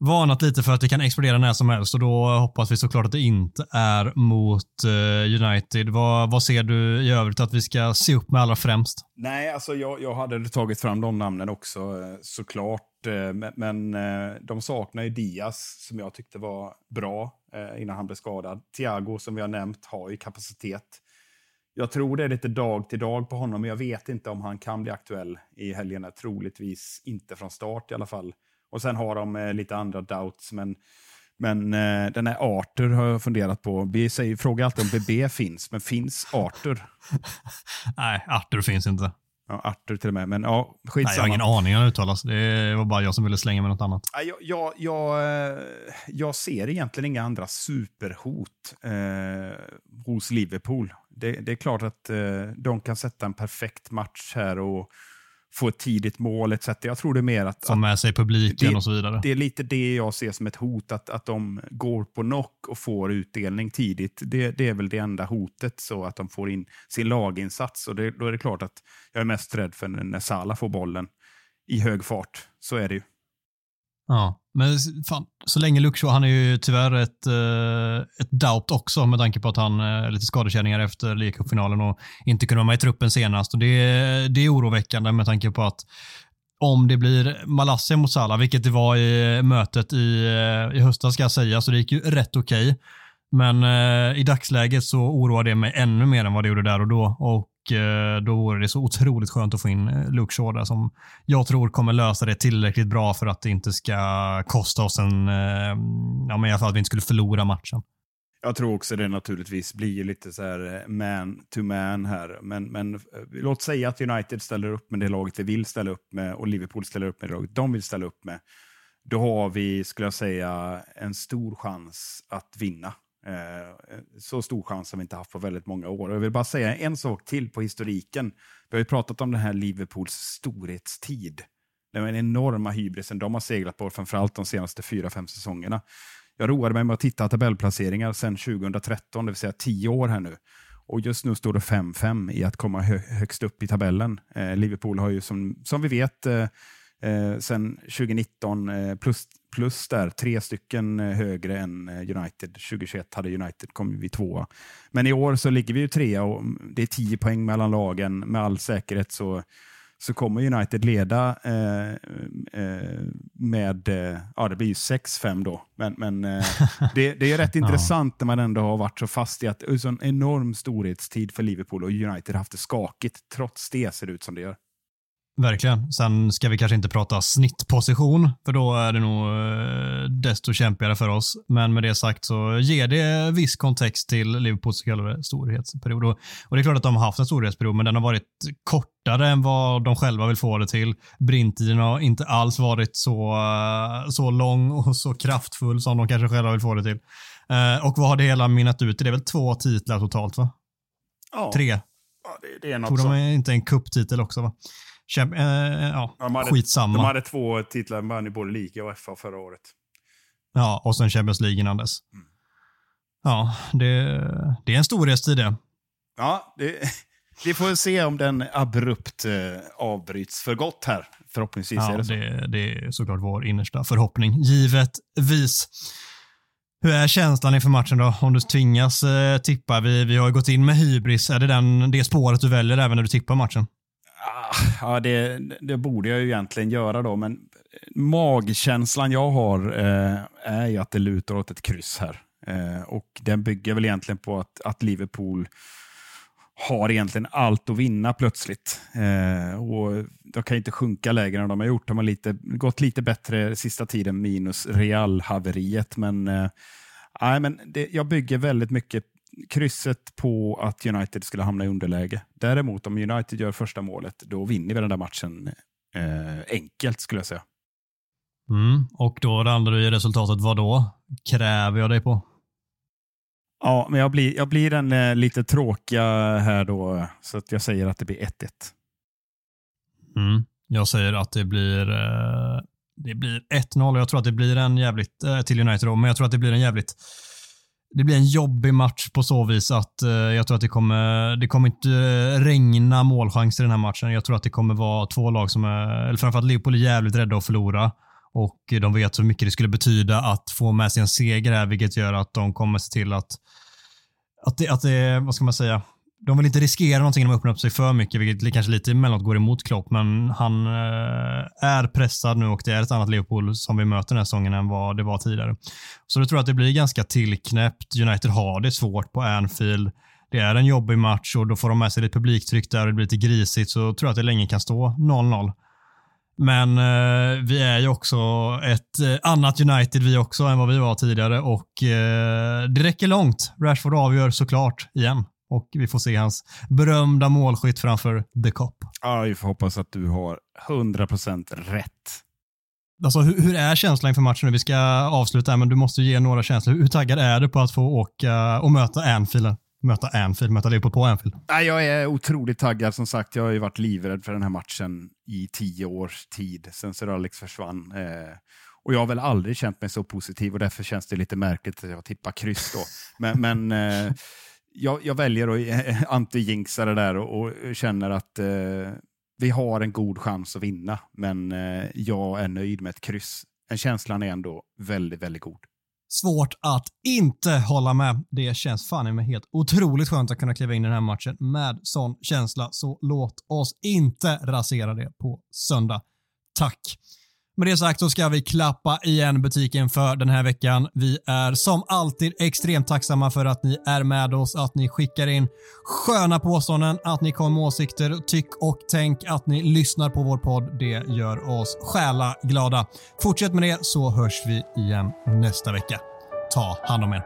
varnat lite för att det kan explodera när som helst och då hoppas vi såklart att det inte är mot eh, United. Vad, vad ser du i övrigt att vi ska se upp med allra främst? Nej, alltså jag, jag hade tagit fram de namnen också eh, såklart. Eh, men, men de saknar ju Diaz som jag tyckte var bra innan han blev skadad. Thiago som vi har nämnt har ju kapacitet. Jag tror det är lite dag till dag på honom, men jag vet inte om han kan bli aktuell i helgen. Troligtvis inte från start i alla fall. Och sen har de eh, lite andra doubts, men, men eh, den här Arthur har jag funderat på. Vi säger, frågar alltid om BB finns, men finns Arthur? Nej, Arthur finns inte. Ja, Arthur till och med, men ja, Nej, skitsamma. jag har ingen aning hur det uttalas. Det var bara jag som ville slänga med något annat. Ja, Jag, jag, jag, eh, jag ser egentligen inga andra superhot eh, hos Liverpool. Det, det är klart att eh, de kan sätta en perfekt match här och få ett tidigt mål etc. Jag tror det är mer att, Få med sig publiken det- och så vidare. det är lite det jag ser som ett hot, att, att de går på knock och får utdelning tidigt. Det, det är väl det enda hotet, så att de får in sin laginsats. Och det, då är det klart att jag är mest rädd för när Salah får bollen i hög fart. Så är det ju. Ja, men fan, så länge Luxo, han är ju tyvärr ett, eh, ett doubt också med tanke på att han är lite skadekänningar efter ligacupfinalen och inte kunde vara med i truppen senast. Och det, det är oroväckande med tanke på att om det blir Malassia mot Salah, vilket det var i eh, mötet i, eh, i höstas ska jag säga, så det gick ju rätt okej. Men eh, i dagsläget så oroar det mig ännu mer än vad det gjorde där och då. Och Eh, då vore det så otroligt skönt att få in eh, Luke Shaw där som jag tror kommer lösa det tillräckligt bra för att det inte ska kosta oss en, eh, ja men i alla fall att vi inte skulle förlora matchen. Jag tror också det naturligtvis blir lite så här man to man här. Men, men låt säga att United ställer upp med det laget vi vill ställa upp med och Liverpool ställer upp med det laget de vill ställa upp med. Då har vi, skulle jag säga, en stor chans att vinna. Eh, så stor chans har vi inte haft på väldigt många år. Och Jag vill bara säga en sak till på historiken. Vi har ju pratat om den här Liverpools storhetstid. Den enorma hybrisen de har seglat på, framförallt de senaste fyra, fem säsongerna. Jag roade mig med att titta tabellplaceringar sedan 2013, det vill säga tio år här nu. Och just nu står det 5-5 i att komma hö högst upp i tabellen. Eh, Liverpool har ju som, som vi vet eh, eh, sedan 2019 eh, plus, plus där tre stycken eh, högre än eh, United. 2021 hade United kommit vi tvåa. Men i år så ligger vi ju trea och det är 10 poäng mellan lagen. Med all säkerhet så så kommer United leda eh, eh, med, eh, ja det blir ju 6-5 då, men, men eh, det, det är rätt intressant när man ändå har varit så fast i att det är en enorm storhetstid för Liverpool och United har haft det skakigt. Trots det ser det ut som det gör. Verkligen. Sen ska vi kanske inte prata snittposition, för då är det nog eh, desto kämpigare för oss. Men med det sagt så ger det viss kontext till Liverpools så kallade storhetsperiod. Och, det är klart att de har haft en storhetsperiod, men den har varit kortare än vad de själva vill få det till. Brinttiden har inte alls varit så, eh, så lång och så kraftfull som de kanske själva vill få det till. Eh, och vad har det hela mynnat ut i? Det är väl två titlar totalt, va? Ja, Tre. ja det, det är något Tror de inte en kupptitel också, va? Kämp eh, ja, De hade, skitsamma. de hade två titlar, vann ju både liga och FA förra året. Ja, och sen Champions League innan dess. Mm. Ja, det, det är en storhetstid det. Ja, det, vi får se om den abrupt eh, avbryts för gott här. Förhoppningsvis är Ja, det så. det, det är såklart vår innersta förhoppning, givetvis. Hur är känslan inför matchen då? Om du tvingas eh, tippa. Vi, vi har ju gått in med hybris. Är det den, det spåret du väljer även när du tippar matchen? Ah, ja, det, det borde jag ju egentligen göra då, men magkänslan jag har eh, är ju att det lutar åt ett kryss här. Eh, och den bygger väl egentligen på att, att Liverpool har egentligen allt att vinna plötsligt. Eh, och De kan inte sjunka lägre än de har gjort. De har lite, gått lite bättre sista tiden minus Real-haveriet. Men, eh, nej, men det, jag bygger väldigt mycket krysset på att United skulle hamna i underläge. Däremot om United gör första målet, då vinner vi den där matchen eh, enkelt skulle jag säga. Mm. Och då landar du i resultatet vad då? Kräver jag dig på? Ja, men jag blir, jag blir den eh, lite tråkiga här då, så att jag säger att det blir 1-1. Mm. Jag säger att det blir, eh, det blir 1-0 och jag tror att det blir en jävligt, eh, till United då, men jag tror att det blir en jävligt det blir en jobbig match på så vis att eh, jag tror att det kommer, det kommer inte eh, regna målchanser i den här matchen. Jag tror att det kommer vara två lag som är, eller framförallt Liverpool är jävligt rädda att förlora och eh, de vet hur mycket det skulle betyda att få med sig en seger här, vilket gör att de kommer se till att, att det, att det vad ska man säga, de vill inte riskera någonting när de öppnar upp sig för mycket, vilket kanske lite emellanåt går emot Klopp, men han eh, är pressad nu och det är ett annat Liverpool som vi möter den här säsongen än vad det var tidigare. Så då tror jag att det blir ganska tillknäppt. United har det svårt på Anfield. Det är en jobbig match och då får de med sig lite publiktryck där och det blir lite grisigt, så tror jag att det länge kan stå 0-0. Men eh, vi är ju också ett eh, annat United vi också än vad vi var tidigare och eh, det räcker långt. Rashford avgör såklart igen och vi får se hans berömda målskytt framför The Cop. Ja, vi får hoppas att du har 100% rätt. Alltså, hur, hur, är känslan inför matchen nu? Vi ska avsluta här, men du måste ge några känslor. Hur taggad är du på att få åka och möta Anfield? Möta Anfield, möta Liverpool på Anfield? jag är otroligt taggad. Som sagt, jag har ju varit livrädd för den här matchen i tio års tid, sen Sir Alex försvann. Eh, och jag har väl aldrig känt mig så positiv och därför känns det lite märkligt att jag tippar kryss då. Men, men eh, jag, jag, väljer att eh, anti-jinxa det där och, och känner att eh, vi har en god chans att vinna, men eh, jag är nöjd med ett kryss. Den känslan är ändå väldigt, väldigt god. Svårt att inte hålla med. Det känns fan med helt otroligt skönt att kunna kliva in i den här matchen med sån känsla, så låt oss inte rasera det på söndag. Tack! Med det sagt så ska vi klappa igen butiken för den här veckan. Vi är som alltid extremt tacksamma för att ni är med oss, att ni skickar in sköna påståenden, att ni kommer med åsikter, tyck och tänk, att ni lyssnar på vår podd. Det gör oss själa glada. Fortsätt med det så hörs vi igen nästa vecka. Ta hand om er.